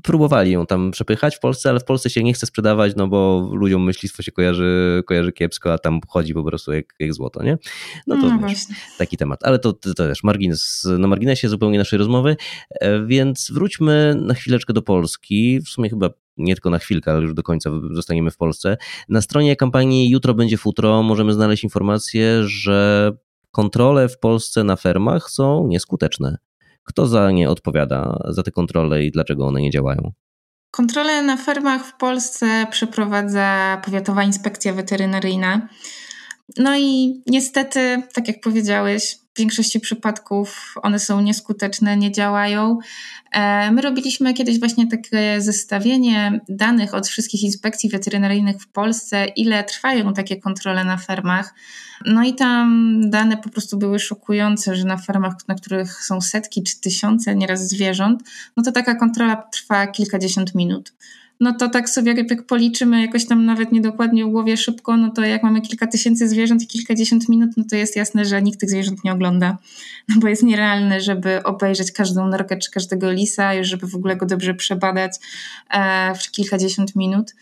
próbowali ją tam przepychać w Polsce, ale w Polsce się nie chce sprzedawać, no bo ludziom myślistwo się kojarzy, kojarzy kiepsko, a tam chodzi po prostu jak, jak złoto, nie? No to no wiesz, taki temat. Ale to, to też margines, na marginesie zupełnie naszej rozmowy, e, więc wróćmy na chwileczkę do Polski. W sumie chyba nie tylko na chwilkę, ale już do końca zostaniemy w Polsce. Na stronie kampanii Jutro będzie futro możemy znaleźć informację, że kontrole w Polsce na fermach są nieskuteczne. Kto za nie odpowiada, za te kontrole i dlaczego one nie działają? Kontrole na fermach w Polsce przeprowadza Powiatowa Inspekcja Weterynaryjna. No i niestety, tak jak powiedziałeś, w większości przypadków one są nieskuteczne, nie działają. E, my robiliśmy kiedyś właśnie takie zestawienie danych od wszystkich inspekcji weterynaryjnych w Polsce, ile trwają takie kontrole na fermach. No i tam dane po prostu były szokujące, że na fermach, na których są setki czy tysiące nieraz zwierząt, no to taka kontrola trwa kilkadziesiąt minut no to tak sobie jak policzymy jakoś tam nawet niedokładnie w głowie szybko, no to jak mamy kilka tysięcy zwierząt i kilkadziesiąt minut, no to jest jasne, że nikt tych zwierząt nie ogląda, no bo jest nierealne, żeby obejrzeć każdą norkę czy każdego lisa, już żeby w ogóle go dobrze przebadać e, w kilkadziesiąt minut.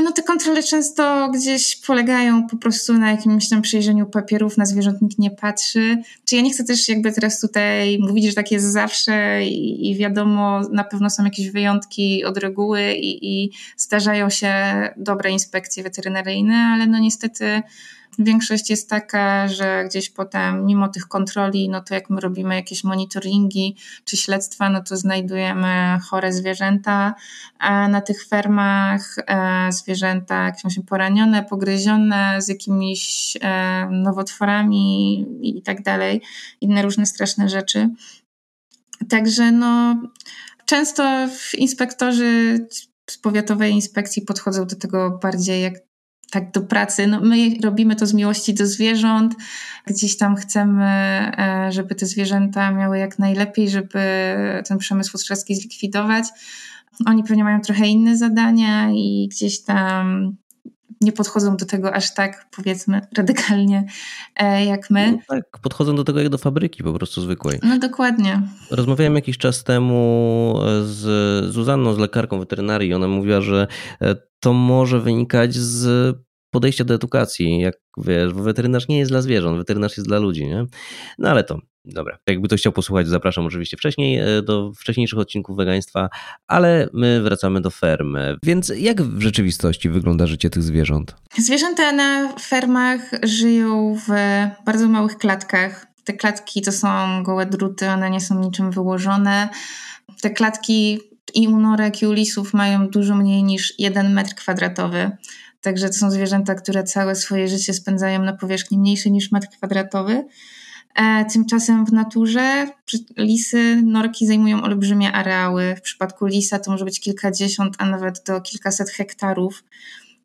No te kontrole często gdzieś polegają po prostu na jakimś tam przejrzeniu papierów, na zwierząt nikt nie patrzy. Czy ja nie chcę też jakby teraz tutaj mówić, że tak jest zawsze i, i wiadomo, na pewno są jakieś wyjątki od reguły i, i zdarzają się dobre inspekcje weterynaryjne, ale no niestety Większość jest taka, że gdzieś potem, mimo tych kontroli, no to jak my robimy jakieś monitoringi czy śledztwa, no to znajdujemy chore zwierzęta na tych fermach, e, zwierzęta jakieś poranione, pogryzione z jakimiś e, nowotworami i tak dalej, inne różne straszne rzeczy. Także no, często inspektorzy z powiatowej inspekcji podchodzą do tego bardziej jak tak do pracy. No, my robimy to z miłości do zwierząt. Gdzieś tam chcemy, e, żeby te zwierzęta miały jak najlepiej, żeby ten przemysł futrzarski zlikwidować. Oni pewnie mają trochę inne zadania i gdzieś tam nie podchodzą do tego aż tak, powiedzmy, radykalnie e, jak my. No tak, podchodzą do tego jak do fabryki po prostu zwykłej. No dokładnie. Rozmawiałem jakiś czas temu z Zuzanną, z lekarką weterynarii. Ona mówiła, że e, to może wynikać z podejścia do edukacji. Jak wiesz, weterynarz nie jest dla zwierząt, weterynarz jest dla ludzi, nie? No ale to, dobra. Jakby ktoś chciał posłuchać, zapraszam oczywiście wcześniej e, do wcześniejszych odcinków wegaństwa, ale my wracamy do fermy. Więc jak w rzeczywistości wygląda życie tych zwierząt? Zwierzęta na fermach żyją w bardzo małych klatkach. Te klatki to są gołe druty, one nie są niczym wyłożone. Te klatki i u norek, i u lisów mają dużo mniej niż jeden metr kwadratowy. Także to są zwierzęta, które całe swoje życie spędzają na powierzchni mniejszej niż metr kwadratowy. E, tymczasem w naturze lisy, norki zajmują olbrzymie areały. W przypadku lisa to może być kilkadziesiąt, a nawet do kilkaset hektarów.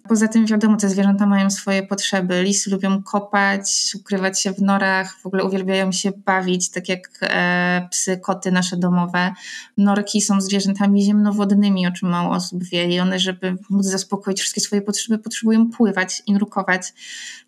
Poza tym wiadomo, te zwierzęta mają swoje potrzeby. Lisy lubią kopać, ukrywać się w norach, w ogóle uwielbiają się bawić, tak jak e, psy, koty nasze domowe. Norki są zwierzętami ziemnowodnymi, o czym mało osób wie i one, żeby móc zaspokoić wszystkie swoje potrzeby, potrzebują pływać i nurkować.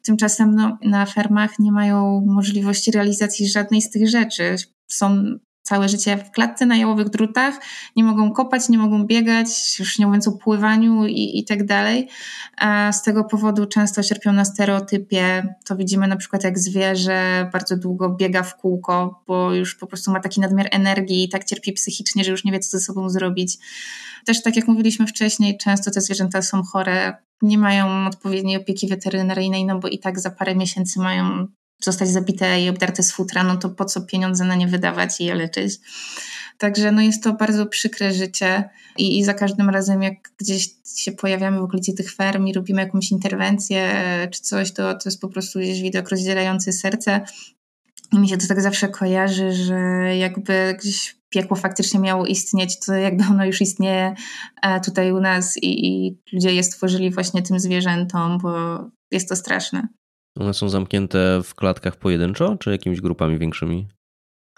Tymczasem no, na fermach nie mają możliwości realizacji żadnej z tych rzeczy. Są całe życie w klatce na jałowych drutach, nie mogą kopać, nie mogą biegać, już nie mówiąc o pływaniu i, i tak dalej. A z tego powodu często cierpią na stereotypie. To widzimy na przykład jak zwierzę bardzo długo biega w kółko, bo już po prostu ma taki nadmiar energii i tak cierpi psychicznie, że już nie wie, co ze sobą zrobić. Też tak jak mówiliśmy wcześniej, często te zwierzęta są chore, nie mają odpowiedniej opieki weterynaryjnej, no bo i tak za parę miesięcy mają zostać zabite i obdarte z futra, no to po co pieniądze na nie wydawać i je leczyć. Także no jest to bardzo przykre życie i, i za każdym razem jak gdzieś się pojawiamy w okolicy tych ferm i robimy jakąś interwencję e, czy coś, to, to jest po prostu gdzieś widok rozdzielający serce. I mi się to tak zawsze kojarzy, że jakby gdzieś piekło faktycznie miało istnieć, to jakby ono już istnieje e, tutaj u nas i, i ludzie je stworzyli właśnie tym zwierzętom, bo jest to straszne. One są zamknięte w klatkach pojedynczo, czy jakimiś grupami większymi?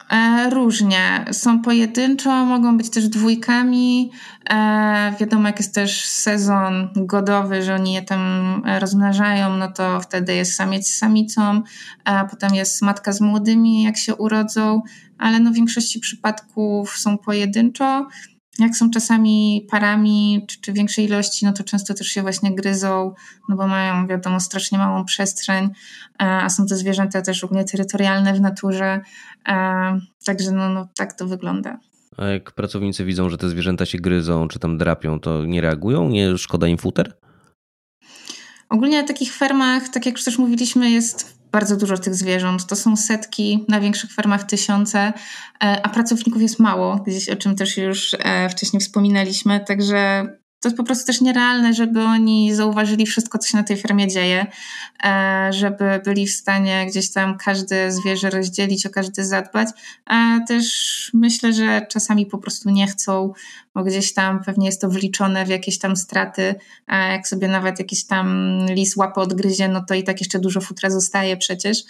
E, różnie. Są pojedynczo, mogą być też dwójkami. E, wiadomo, jak jest też sezon godowy, że oni je tam rozmnażają, no to wtedy jest samiec z samicą, a potem jest matka z młodymi, jak się urodzą, ale no w większości przypadków są pojedynczo. Jak są czasami parami czy, czy większej ilości, no to często też się właśnie gryzą, no bo mają, wiadomo, strasznie małą przestrzeń, e, a są to zwierzęta też ogólnie terytorialne w naturze, e, także no, no tak to wygląda. A jak pracownicy widzą, że te zwierzęta się gryzą czy tam drapią, to nie reagują? Nie szkoda im futer? Ogólnie na takich fermach, tak jak już też mówiliśmy, jest bardzo dużo tych zwierząt. To są setki, na większych fermach tysiące, e, a pracowników jest mało, gdzieś o czym też już e, wcześniej wspominaliśmy. Także to jest po prostu też nierealne, żeby oni zauważyli wszystko, co się na tej fermie dzieje, e, żeby byli w stanie gdzieś tam każde zwierzę rozdzielić, o każde zadbać. A też myślę, że czasami po prostu nie chcą, bo gdzieś tam pewnie jest to wliczone w jakieś tam straty, a jak sobie nawet jakiś tam lis łapę odgryzie, no to i tak jeszcze dużo futra zostaje przecież.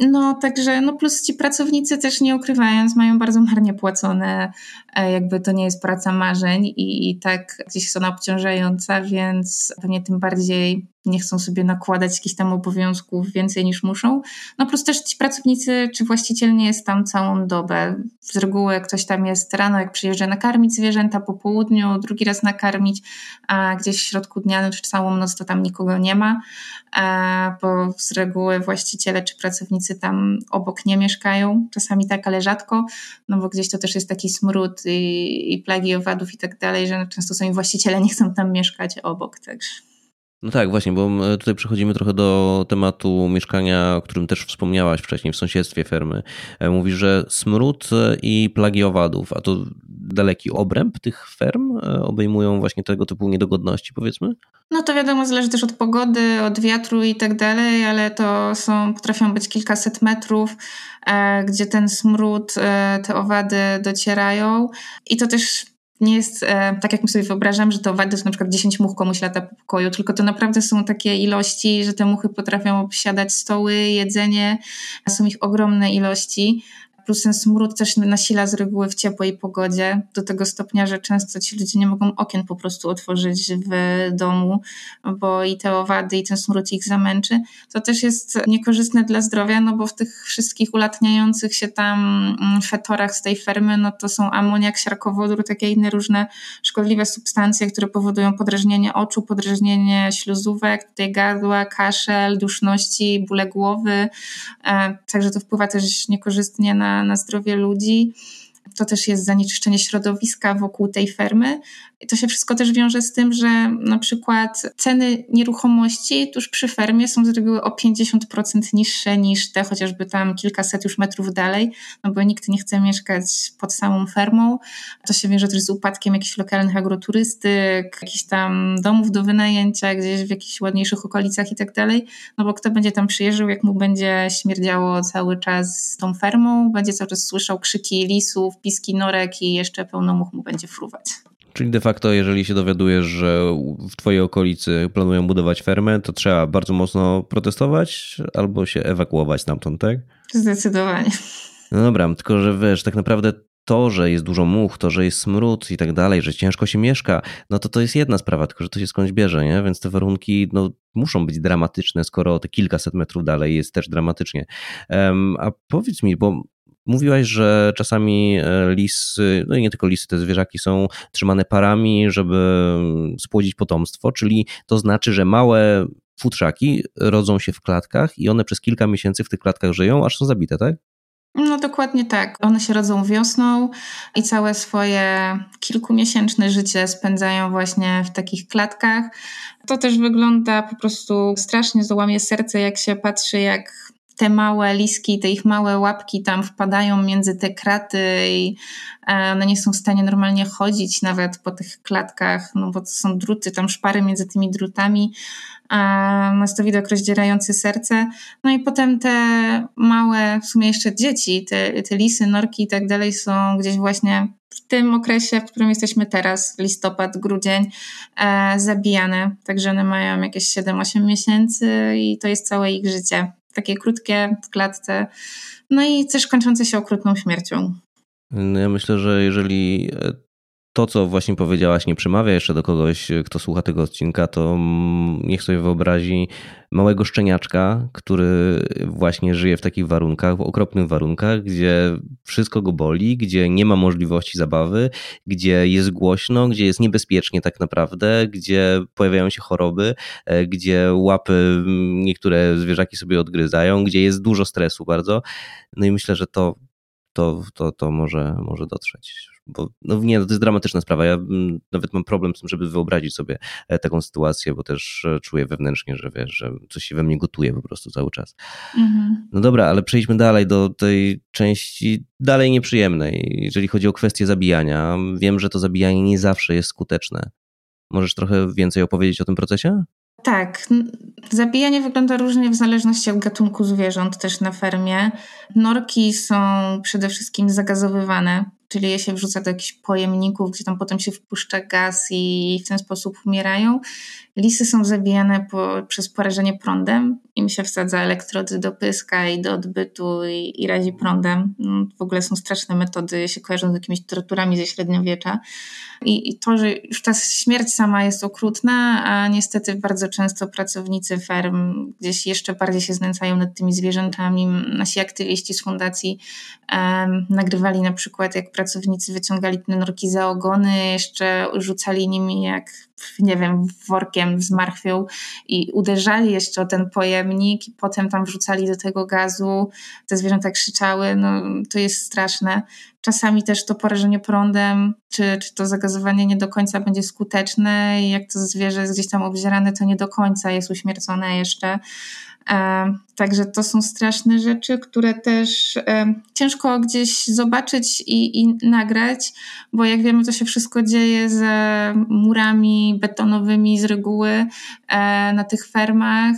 No, także, no plus ci pracownicy też nie ukrywając, mają bardzo marnie płacone, e, jakby to nie jest praca marzeń i, i tak gdzieś ona obciążająca, więc pewnie tym bardziej nie chcą sobie nakładać jakichś tam obowiązków więcej niż muszą. No plus też ci pracownicy, czy właściciel nie jest tam całą dobę. Z reguły ktoś tam jest rano, jak przyjeżdża nakarmić zwierzęta, po południu, drugi raz nakarmić, a gdzieś w środku dnia, no, czy całą noc to tam nikogo nie ma, bo z reguły właściciele czy pracownicy tam obok nie mieszkają. Czasami tak, ale rzadko, no bo gdzieś to też jest taki smród i, i plagi owadów i tak dalej, że często sami właściciele nie chcą tam mieszkać obok, także... No tak, właśnie, bo tutaj przechodzimy trochę do tematu mieszkania, o którym też wspomniałaś wcześniej, w sąsiedztwie fermy. E, mówisz, że smród i plagi owadów, a to daleki obręb tych ferm e, obejmują właśnie tego typu niedogodności, powiedzmy? No to wiadomo, zależy też od pogody, od wiatru i tak dalej, ale to są, potrafią być kilkaset metrów, e, gdzie ten smród, te owady docierają i to też nie jest e, tak, jak my sobie wyobrażam, że to owady to na przykład 10 much komuś lata po pokoju, tylko to naprawdę są takie ilości, że te muchy potrafią obsiadać stoły, jedzenie, są ich ogromne ilości plus ten smród też nasila z reguły w ciepłej pogodzie, do tego stopnia, że często ci ludzie nie mogą okien po prostu otworzyć w domu, bo i te owady, i ten smród ich zamęczy. To też jest niekorzystne dla zdrowia, no bo w tych wszystkich ulatniających się tam mm, fetorach z tej fermy, no to są amoniak, siarkowodór, takie inne różne szkodliwe substancje, które powodują podrażnienie oczu, podrażnienie śluzówek, tutaj gardła, kaszel, duszności, bóle głowy. E, także to wpływa też niekorzystnie na na, zdrowie ludzi. To też jest zanieczyszczenie środowiska wokół tej fermy, to się wszystko też wiąże z tym, że na przykład ceny nieruchomości tuż przy fermie są z reguły o 50% niższe niż te chociażby tam kilkaset już metrów dalej, no bo nikt nie chce mieszkać pod samą fermą. To się wiąże też z upadkiem jakichś lokalnych agroturystyk, jakichś tam domów do wynajęcia gdzieś w jakichś ładniejszych okolicach i tak dalej, no bo kto będzie tam przyjeżdżał, jak mu będzie śmierdziało cały czas tą fermą, będzie cały czas słyszał krzyki lisów, piski norek i jeszcze pełno much mu będzie fruwać. Czyli de facto, jeżeli się dowiadujesz, że w Twojej okolicy planują budować fermę, to trzeba bardzo mocno protestować albo się ewakuować stamtąd, tak? Zdecydowanie. No dobra, tylko że wiesz, tak naprawdę to, że jest dużo much, to, że jest smród i tak dalej, że ciężko się mieszka, no to to jest jedna sprawa, tylko że to się skądś bierze, nie? Więc te warunki no, muszą być dramatyczne, skoro te kilkaset metrów dalej jest też dramatycznie. Um, a powiedz mi, bo Mówiłaś, że czasami e, lisy, no i nie tylko lisy, te zwierzaki są trzymane parami, żeby spłodzić potomstwo, czyli to znaczy, że małe futrzaki rodzą się w klatkach i one przez kilka miesięcy w tych klatkach żyją, aż są zabite, tak? No dokładnie tak. One się rodzą wiosną i całe swoje kilkumiesięczne życie spędzają właśnie w takich klatkach. To też wygląda po prostu strasznie, załamie serce, jak się patrzy, jak te małe liski, te ich małe łapki tam wpadają między te kraty i e, one nie są w stanie normalnie chodzić nawet po tych klatkach, no bo to są druty, tam szpary między tymi drutami. No jest to widok rozdzierający serce. No i potem te małe, w sumie jeszcze dzieci, te, te lisy, norki i tak dalej są gdzieś właśnie w tym okresie, w którym jesteśmy teraz, listopad, grudzień, e, zabijane. Także one mają jakieś 7-8 miesięcy i to jest całe ich życie takie krótkie w klatce, no i też kończące się okrutną śmiercią. No ja myślę, że jeżeli e, to, co właśnie powiedziałaś, nie przemawia jeszcze do kogoś, kto słucha tego odcinka, to niech sobie wyobrazi małego szczeniaczka, który właśnie żyje w takich warunkach, w okropnych warunkach, gdzie wszystko go boli, gdzie nie ma możliwości zabawy, gdzie jest głośno, gdzie jest niebezpiecznie tak naprawdę, gdzie pojawiają się choroby, e, gdzie łapy niektóre zwierzaki sobie odgryzają, gdzie jest dużo stresu bardzo. No i myślę, że to, to, to, to może, może dotrzeć bo no nie, no to jest dramatyczna sprawa. Ja mm, nawet mam problem z tym, żeby wyobrazić sobie e, taką sytuację, bo też e, czuję wewnętrznie, że wiesz, że coś się we mnie gotuje po prostu cały czas. Mhm. No dobra, ale przejdźmy dalej do tej części dalej nieprzyjemnej, jeżeli chodzi o kwestię zabijania. Wiem, że to zabijanie nie zawsze jest skuteczne. Możesz trochę więcej opowiedzieć o tym procesie? Tak. Zabijanie wygląda różnie w zależności od gatunku zwierząt też na fermie. Norki są przede wszystkim zagazowywane, czyli je się wrzuca do jakichś pojemników, gdzie tam potem się wpuszcza gaz i w ten sposób umierają. Lisy są zabijane po, przez porażenie prądem. Im się wsadza elektrody do pyska i do odbytu i, i razi prądem. No, w ogóle są straszne metody, się kojarzą z jakimiś torturami ze średniowiecza. I, I, to, że już ta śmierć sama jest okrutna, a niestety bardzo często pracownicy ferm gdzieś jeszcze bardziej się znęcają nad tymi zwierzętami. Nasi aktywiści z fundacji um, nagrywali na przykład, jak pracownicy wyciągali te norki za ogony, jeszcze rzucali nimi jak, nie wiem, workiem wiem, zmarchwią i uderzali jeszcze o ten pojemnik i potem tam wrzucali do tego gazu, te zwierzęta krzyczały, no to jest straszne. Czasami też to porażenie prądem, czy, czy to zagazowanie nie do końca będzie skuteczne i jak to zwierzę jest gdzieś tam obzierane, to nie do końca jest uśmiercone jeszcze. E, także to są straszne rzeczy, które też e, ciężko gdzieś zobaczyć i, i, nagrać, bo jak wiemy, to się wszystko dzieje za murami betonowymi z reguły na tych fermach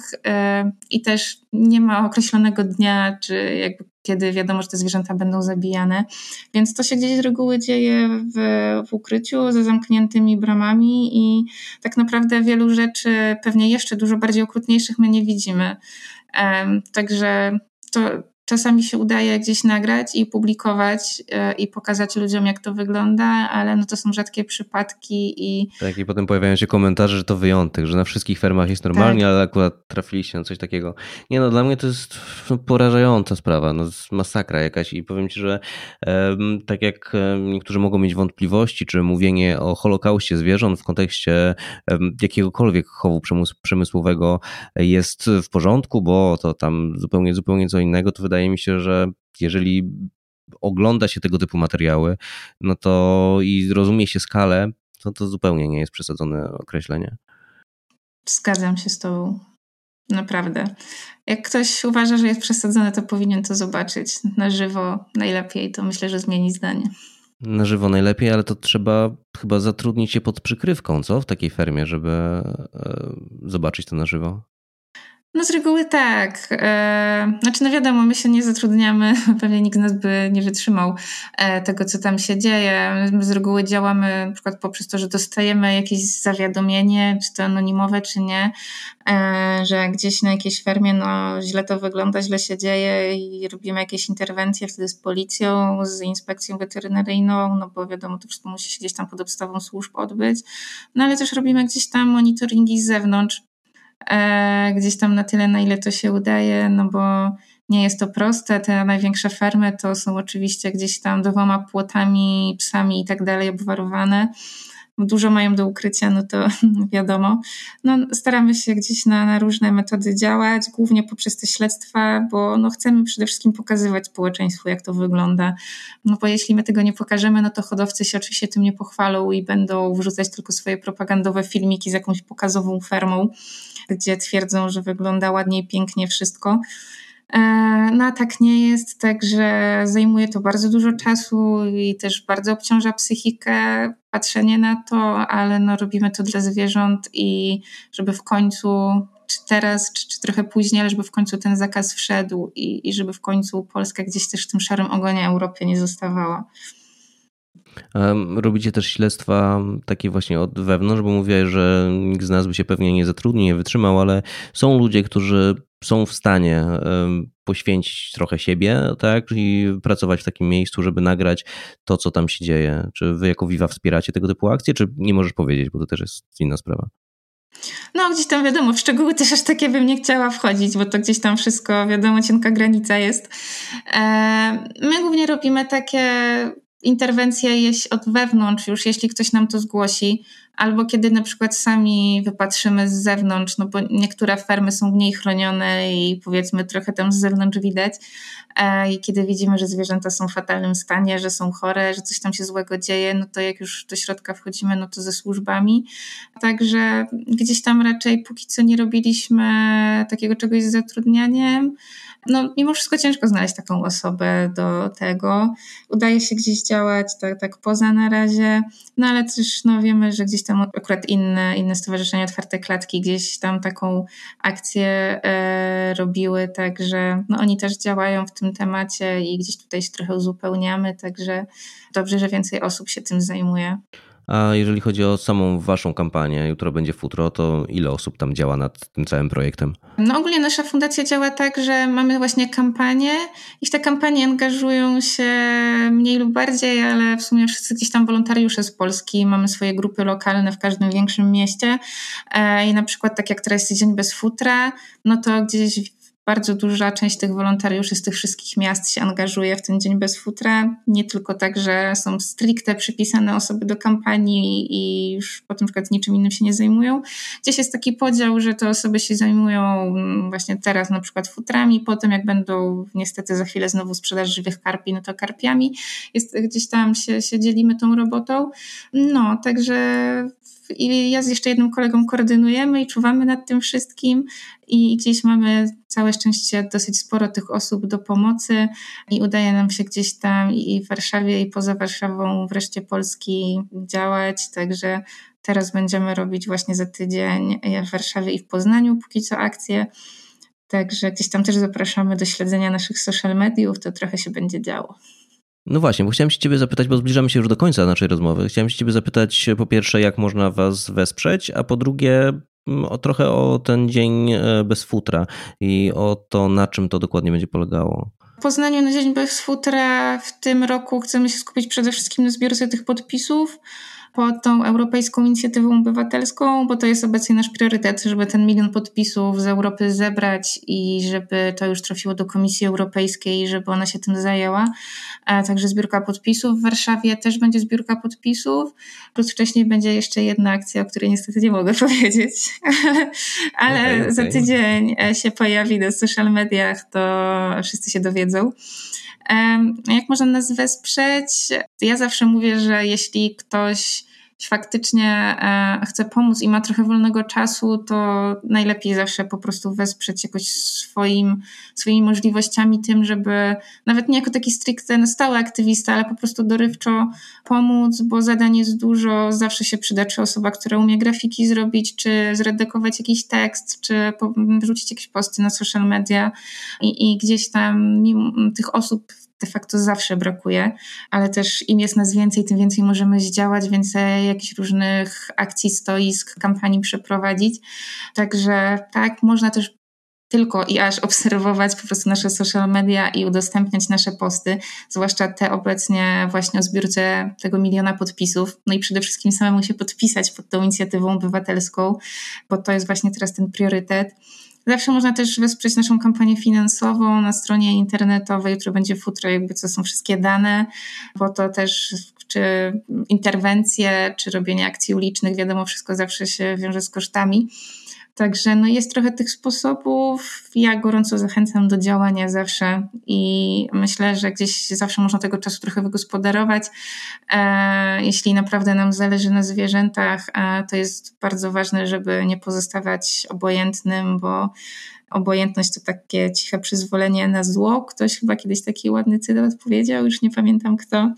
i też nie ma określonego dnia, czy jakby kiedy wiadomo, że te zwierzęta będą zabijane. Więc to się gdzieś z reguły dzieje w, w ukryciu, ze zamkniętymi bramami i tak naprawdę wielu rzeczy, pewnie jeszcze dużo bardziej okrutniejszych, my nie widzimy. Um, także to, Czasami się udaje gdzieś nagrać i publikować e, i pokazać ludziom, jak to wygląda, ale no to są rzadkie przypadki i... Tak, i potem pojawiają się komentarze, że to wyjątek, że na wszystkich fermach jest normalnie, tak. ale akurat trafiliście na coś takiego. Nie no, dla mnie to jest no, porażająca sprawa, no, masakra jakaś i powiem ci, że tak jak niektórzy mogą mieć wątpliwości, czy mówienie o holokauście zwierząt w kontekście jakiegokolwiek chowu przemysłowego jest w porządku, bo to tam zupełnie, zupełnie co innego, to wydaje wydaje mi się, że jeżeli ogląda się tego typu materiały, no to i rozumie się skalę, to to zupełnie nie jest przesadzone określenie. Zgadzam się z Tobą. Naprawdę. Jak ktoś uważa, że jest przesadzone, to powinien to zobaczyć na żywo najlepiej. To myślę, że zmieni zdanie. Na żywo najlepiej, ale to trzeba chyba zatrudnić się pod przykrywką, co? W takiej fermie, żeby e, zobaczyć to na żywo. No z reguły tak. E, znaczy, no wiadomo, my się nie zatrudniamy, pewnie nikt z nas by nie wytrzymał e, tego, co tam się dzieje. My z reguły działamy na przykład poprzez to, że dostajemy jakieś zawiadomienie, czy to anonimowe, czy nie, e, że gdzieś na jakiejś fermie no, źle to wygląda, źle się dzieje i robimy jakieś interwencje wtedy z policją, z inspekcją weterynaryjną, no bo wiadomo, to wszystko musi się gdzieś tam pod obstawą służb odbyć. No ale też robimy gdzieś tam monitoringi z zewnątrz, gdzieś tam na tyle, na ile to się udaje, no bo nie jest to proste. Te największe fermy to są oczywiście gdzieś tam dwoma płotami, psami i tak dalej obwarowane. Dużo mają do ukrycia, no to wiadomo. No, staramy się gdzieś na, na różne metody działać, głównie poprzez te śledztwa, bo no, chcemy przede wszystkim pokazywać społeczeństwu, jak to wygląda. No bo jeśli my tego nie pokażemy, no to hodowcy się oczywiście tym nie pochwalą i będą wrzucać tylko swoje propagandowe filmiki z jakąś pokazową fermą gdzie twierdzą, że wygląda ładnie i pięknie wszystko. E, no a tak nie jest, także zajmuje to bardzo dużo czasu i też bardzo obciąża psychikę patrzenie na to, ale no robimy to dla zwierząt i żeby w końcu, czy teraz, czy, czy trochę później, ale żeby w końcu ten zakaz wszedł i, i żeby w końcu Polska gdzieś też w tym szarym ogonie Europie nie zostawała. Robicie też śledztwa takie właśnie od wewnątrz, bo mówię, że nikt z nas by się pewnie nie zatrudnił, nie wytrzymał, ale są ludzie, którzy są w stanie poświęcić trochę siebie, tak, i pracować w takim miejscu, żeby nagrać to, co tam się dzieje. Czy wy jako Viva wspieracie tego typu akcje, czy nie możesz powiedzieć, bo to też jest inna sprawa? No, gdzieś tam wiadomo, w szczegóły też aż takie bym nie chciała wchodzić, bo to gdzieś tam wszystko, wiadomo, cienka granica jest. My głównie robimy takie interwencje od wewnątrz już, jeśli ktoś nam to zgłosi, albo kiedy na przykład sami wypatrzymy z zewnątrz, no bo niektóre fermy są mniej chronione i powiedzmy trochę tam z zewnątrz widać e, i kiedy widzimy, że zwierzęta są w fatalnym stanie, że są chore, że coś tam się złego dzieje, no to jak już do środka wchodzimy, no to ze służbami. Także gdzieś tam raczej póki co nie robiliśmy takiego czegoś z zatrudnianiem, no, mimo wszystko ciężko znaleźć taką osobę do tego. Udaje się gdzieś działać tak, tak poza na razie, no ale też no, wiemy, że gdzieś tam akurat inne, inne stowarzyszenia Otwarte Klatki gdzieś tam taką akcję e, robiły, także no, oni też działają w tym temacie i gdzieś tutaj się trochę uzupełniamy, także dobrze, że więcej osób się tym zajmuje. A jeżeli chodzi o samą waszą kampanię, jutro będzie futro, to ile osób tam działa nad tym całym projektem? No ogólnie nasza fundacja działa tak, że mamy właśnie kampanię i te kampanie angażują się mniej lub bardziej, ale w sumie wszyscy gdzieś tam wolontariusze z Polski. Mamy swoje grupy lokalne w każdym większym mieście e, i na przykład tak jak teraz jest Dzień Bez Futra, no to gdzieś bardzo duża część tych wolontariuszy z tych wszystkich miast się angażuje w ten dzień bez futra. Nie tylko tak, że są stricte przypisane osoby do kampanii i już potem na przykład niczym innym się nie zajmują. Gdzieś jest taki podział, że te osoby się zajmują mm, właśnie teraz na przykład futrami, potem jak będą niestety za chwilę znowu sprzedaż żywych karpi, no to karpiami. Jest, gdzieś tam się, się dzielimy tą robotą. No, także i ja z jeszcze jednym kolegą koordynujemy i czuwamy nad tym wszystkim i gdzieś mamy całe szczęście dosyć sporo tych osób do pomocy i udaje nam się gdzieś tam i w Warszawie i poza Warszawą wreszcie Polski działać, także teraz będziemy robić właśnie za tydzień w Warszawie i w Poznaniu póki co akcje. Także gdzieś tam też zapraszamy do śledzenia naszych social mediów, to trochę się będzie działo. No właśnie, bo chciałem się ciebie zapytać, bo zbliżamy się już do końca naszej rozmowy. Chciałem się ciebie zapytać po pierwsze, jak można was wesprzeć, a po drugie mm, o, trochę o ten dzień e, bez futra i o to, na czym to dokładnie będzie polegało. W Poznaniu na Dzień Bez Futra w tym roku chcemy się skupić przede wszystkim na zbiórce tych podpisów pod tą Europejską Inicjatywą Obywatelską, bo to jest obecnie nasz priorytet, żeby ten milion podpisów z Europy zebrać i żeby to już trafiło do Komisji Europejskiej, żeby ona się tym zajęła. Także zbiórka podpisów. W Warszawie też będzie zbiórka podpisów, plus wcześniej będzie jeszcze jedna akcja, o której niestety nie mogę powiedzieć, ale, okay, okay. za tydzień się pojawi na social mediach, to wszyscy się dowiedzą. Jak można nas wesprzeć? Ja zawsze mówię, że jeśli ktoś faktycznie e, chce pomóc i ma trochę wolnego czasu, to najlepiej zawsze po prostu wesprzeć jakoś swoim, swoimi możliwościami tym, żeby nawet nie jako taki stricte na stały aktywista, ale po prostu dorywczo pomóc, bo zadań jest dużo, zawsze się przyda, czy osoba, która umie grafiki zrobić, czy zredagować jakiś tekst, czy wrzucić jakieś posty na social media i, i gdzieś tam mimo tych osób de facto zawsze brakuje, ale też im jest nas więcej, tym więcej możemy zdziałać, więcej jakichś różnych akcji, stoisk, kampanii przeprowadzić. Także tak, można też tylko i aż obserwować po prostu nasze social media i udostępniać nasze posty, zwłaszcza te obecnie właśnie o zbiórce tego miliona podpisów. No i przede wszystkim samemu się podpisać pod tą inicjatywą obywatelską, bo to jest właśnie teraz ten priorytet. Zawsze można też wesprzeć naszą kampanię finansową na stronie internetowej, która będzie futro, jakby co są wszystkie dane, bo to też czy interwencje, czy robienie akcji ulicznych, wiadomo, wszystko zawsze się wiąże z kosztami. Także no jest trochę tych sposobów. Ja gorąco zachęcam do działania zawsze i myślę, że gdzieś zawsze można tego czasu trochę wygospodarować. E, jeśli naprawdę nam zależy na zwierzętach, e, to jest bardzo ważne, żeby nie pozostawać obojętnym, bo obojętność to takie ciche przyzwolenie na zło. Ktoś chyba kiedyś taki ładny cytat powiedział, już nie pamiętam kto.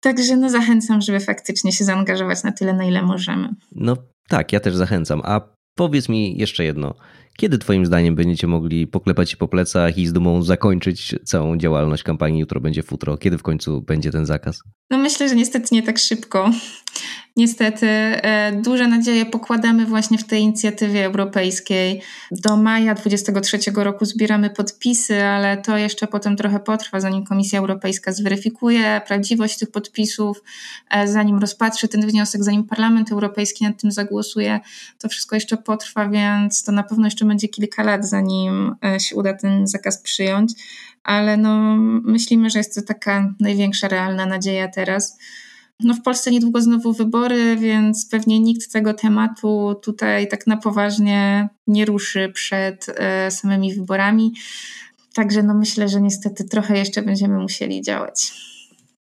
Także no zachęcam, żeby faktycznie się zaangażować na tyle, na ile możemy. No tak, ja też zachęcam. A Powiedz mi jeszcze jedno. Kiedy Twoim zdaniem będziecie mogli poklepać się po plecach i z dumą zakończyć całą działalność kampanii Jutro będzie futro? Kiedy w końcu będzie ten zakaz? No myślę, że niestety nie tak szybko niestety e, duże nadzieje pokładamy właśnie w tej inicjatywie europejskiej. Do maja 2023 roku zbieramy podpisy, ale to jeszcze potem trochę potrwa, zanim Komisja Europejska zweryfikuje prawdziwość tych podpisów, e, zanim rozpatrzy ten wniosek, zanim Parlament Europejski nad tym zagłosuje. To wszystko jeszcze potrwa, więc to na pewno jeszcze będzie kilka lat, zanim e, się uda ten zakaz przyjąć. Ale no, myślimy, że jest to taka największa realna nadzieja teraz. No w Polsce niedługo znowu wybory, więc pewnie nikt tego tematu tutaj tak na poważnie nie ruszy przed e, samymi wyborami. Także no myślę, że niestety trochę jeszcze będziemy musieli działać.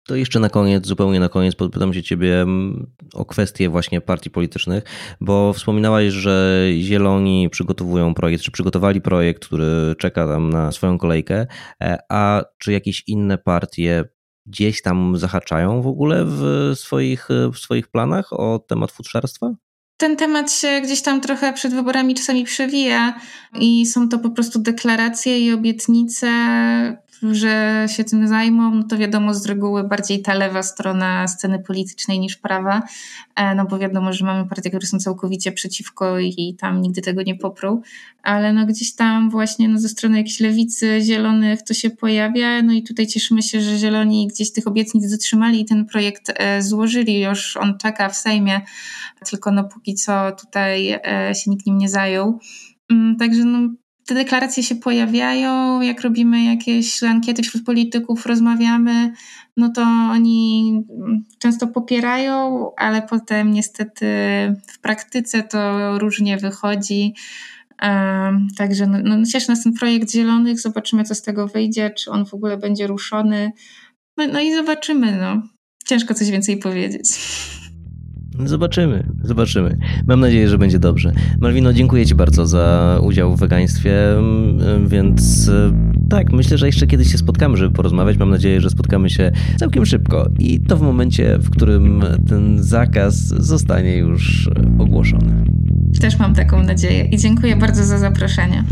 To jeszcze na koniec, zupełnie na koniec, podpytam się Ciebie mm, o kwestie właśnie partii politycznych, bo wspominałaś, że Zieloni przygotowują projekt, czy przygotowali projekt, który czeka tam na swoją kolejkę, e, a czy jakieś inne partie gdzieś tam zahaczają w ogóle w swoich, w swoich planach o temat futrzarstwa? Ten temat się gdzieś tam trochę przed wyborami czasami przewija i są to po prostu deklaracje i obietnice że się tym zajmą, no to wiadomo z reguły bardziej ta lewa strona sceny politycznej niż prawa, e, no bo wiadomo, że mamy partie, które są całkowicie przeciwko i tam nigdy tego nie poprą, ale no gdzieś tam właśnie no ze strony jakiejś lewicy, zielonych to się pojawia, no i tutaj cieszymy się, że zieloni gdzieś tych obietnic dotrzymali i ten projekt e, złożyli, już on czeka w Sejmie, tylko no póki co tutaj e, się nikt nim nie zajął. Mm, także no, te deklaracje się pojawiają, jak robimy jakieś ankiety wśród polityków, rozmawiamy, no to oni często popierają, ale potem niestety w praktyce to różnie wychodzi. Także no, no, cieszy nas ten projekt Zielonych, zobaczymy co z tego wyjdzie, czy on w ogóle będzie ruszony. No, no i zobaczymy, no. Ciężko coś więcej powiedzieć. Zobaczymy, zobaczymy. Mam nadzieję, że będzie dobrze. Malwino, dziękuję Ci bardzo za udział w wegaństwie, mm, więc e, tak, myślę, że jeszcze kiedyś się spotkamy, żeby porozmawiać. Mam nadzieję, że spotkamy się całkiem szybko i to w momencie, w którym ten zakaz zostanie już ogłoszony. Też mam taką nadzieję i dziękuję bardzo za zaproszenie.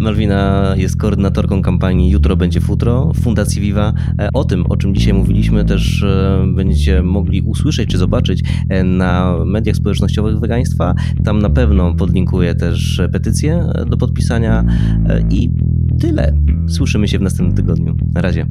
Malwina jest koordynatorką kampanii Jutro będzie futro Fundacji Viva. E, o tym, o czym dzisiaj mówiliśmy, też e, będziecie mogli usłyszeć czy zobaczyć e, na mediach społecznościowych wegaństwa. Tam na pewno podlinkuję też petycję do podpisania i tyle. Słyszymy się w następnym tygodniu. Na razie.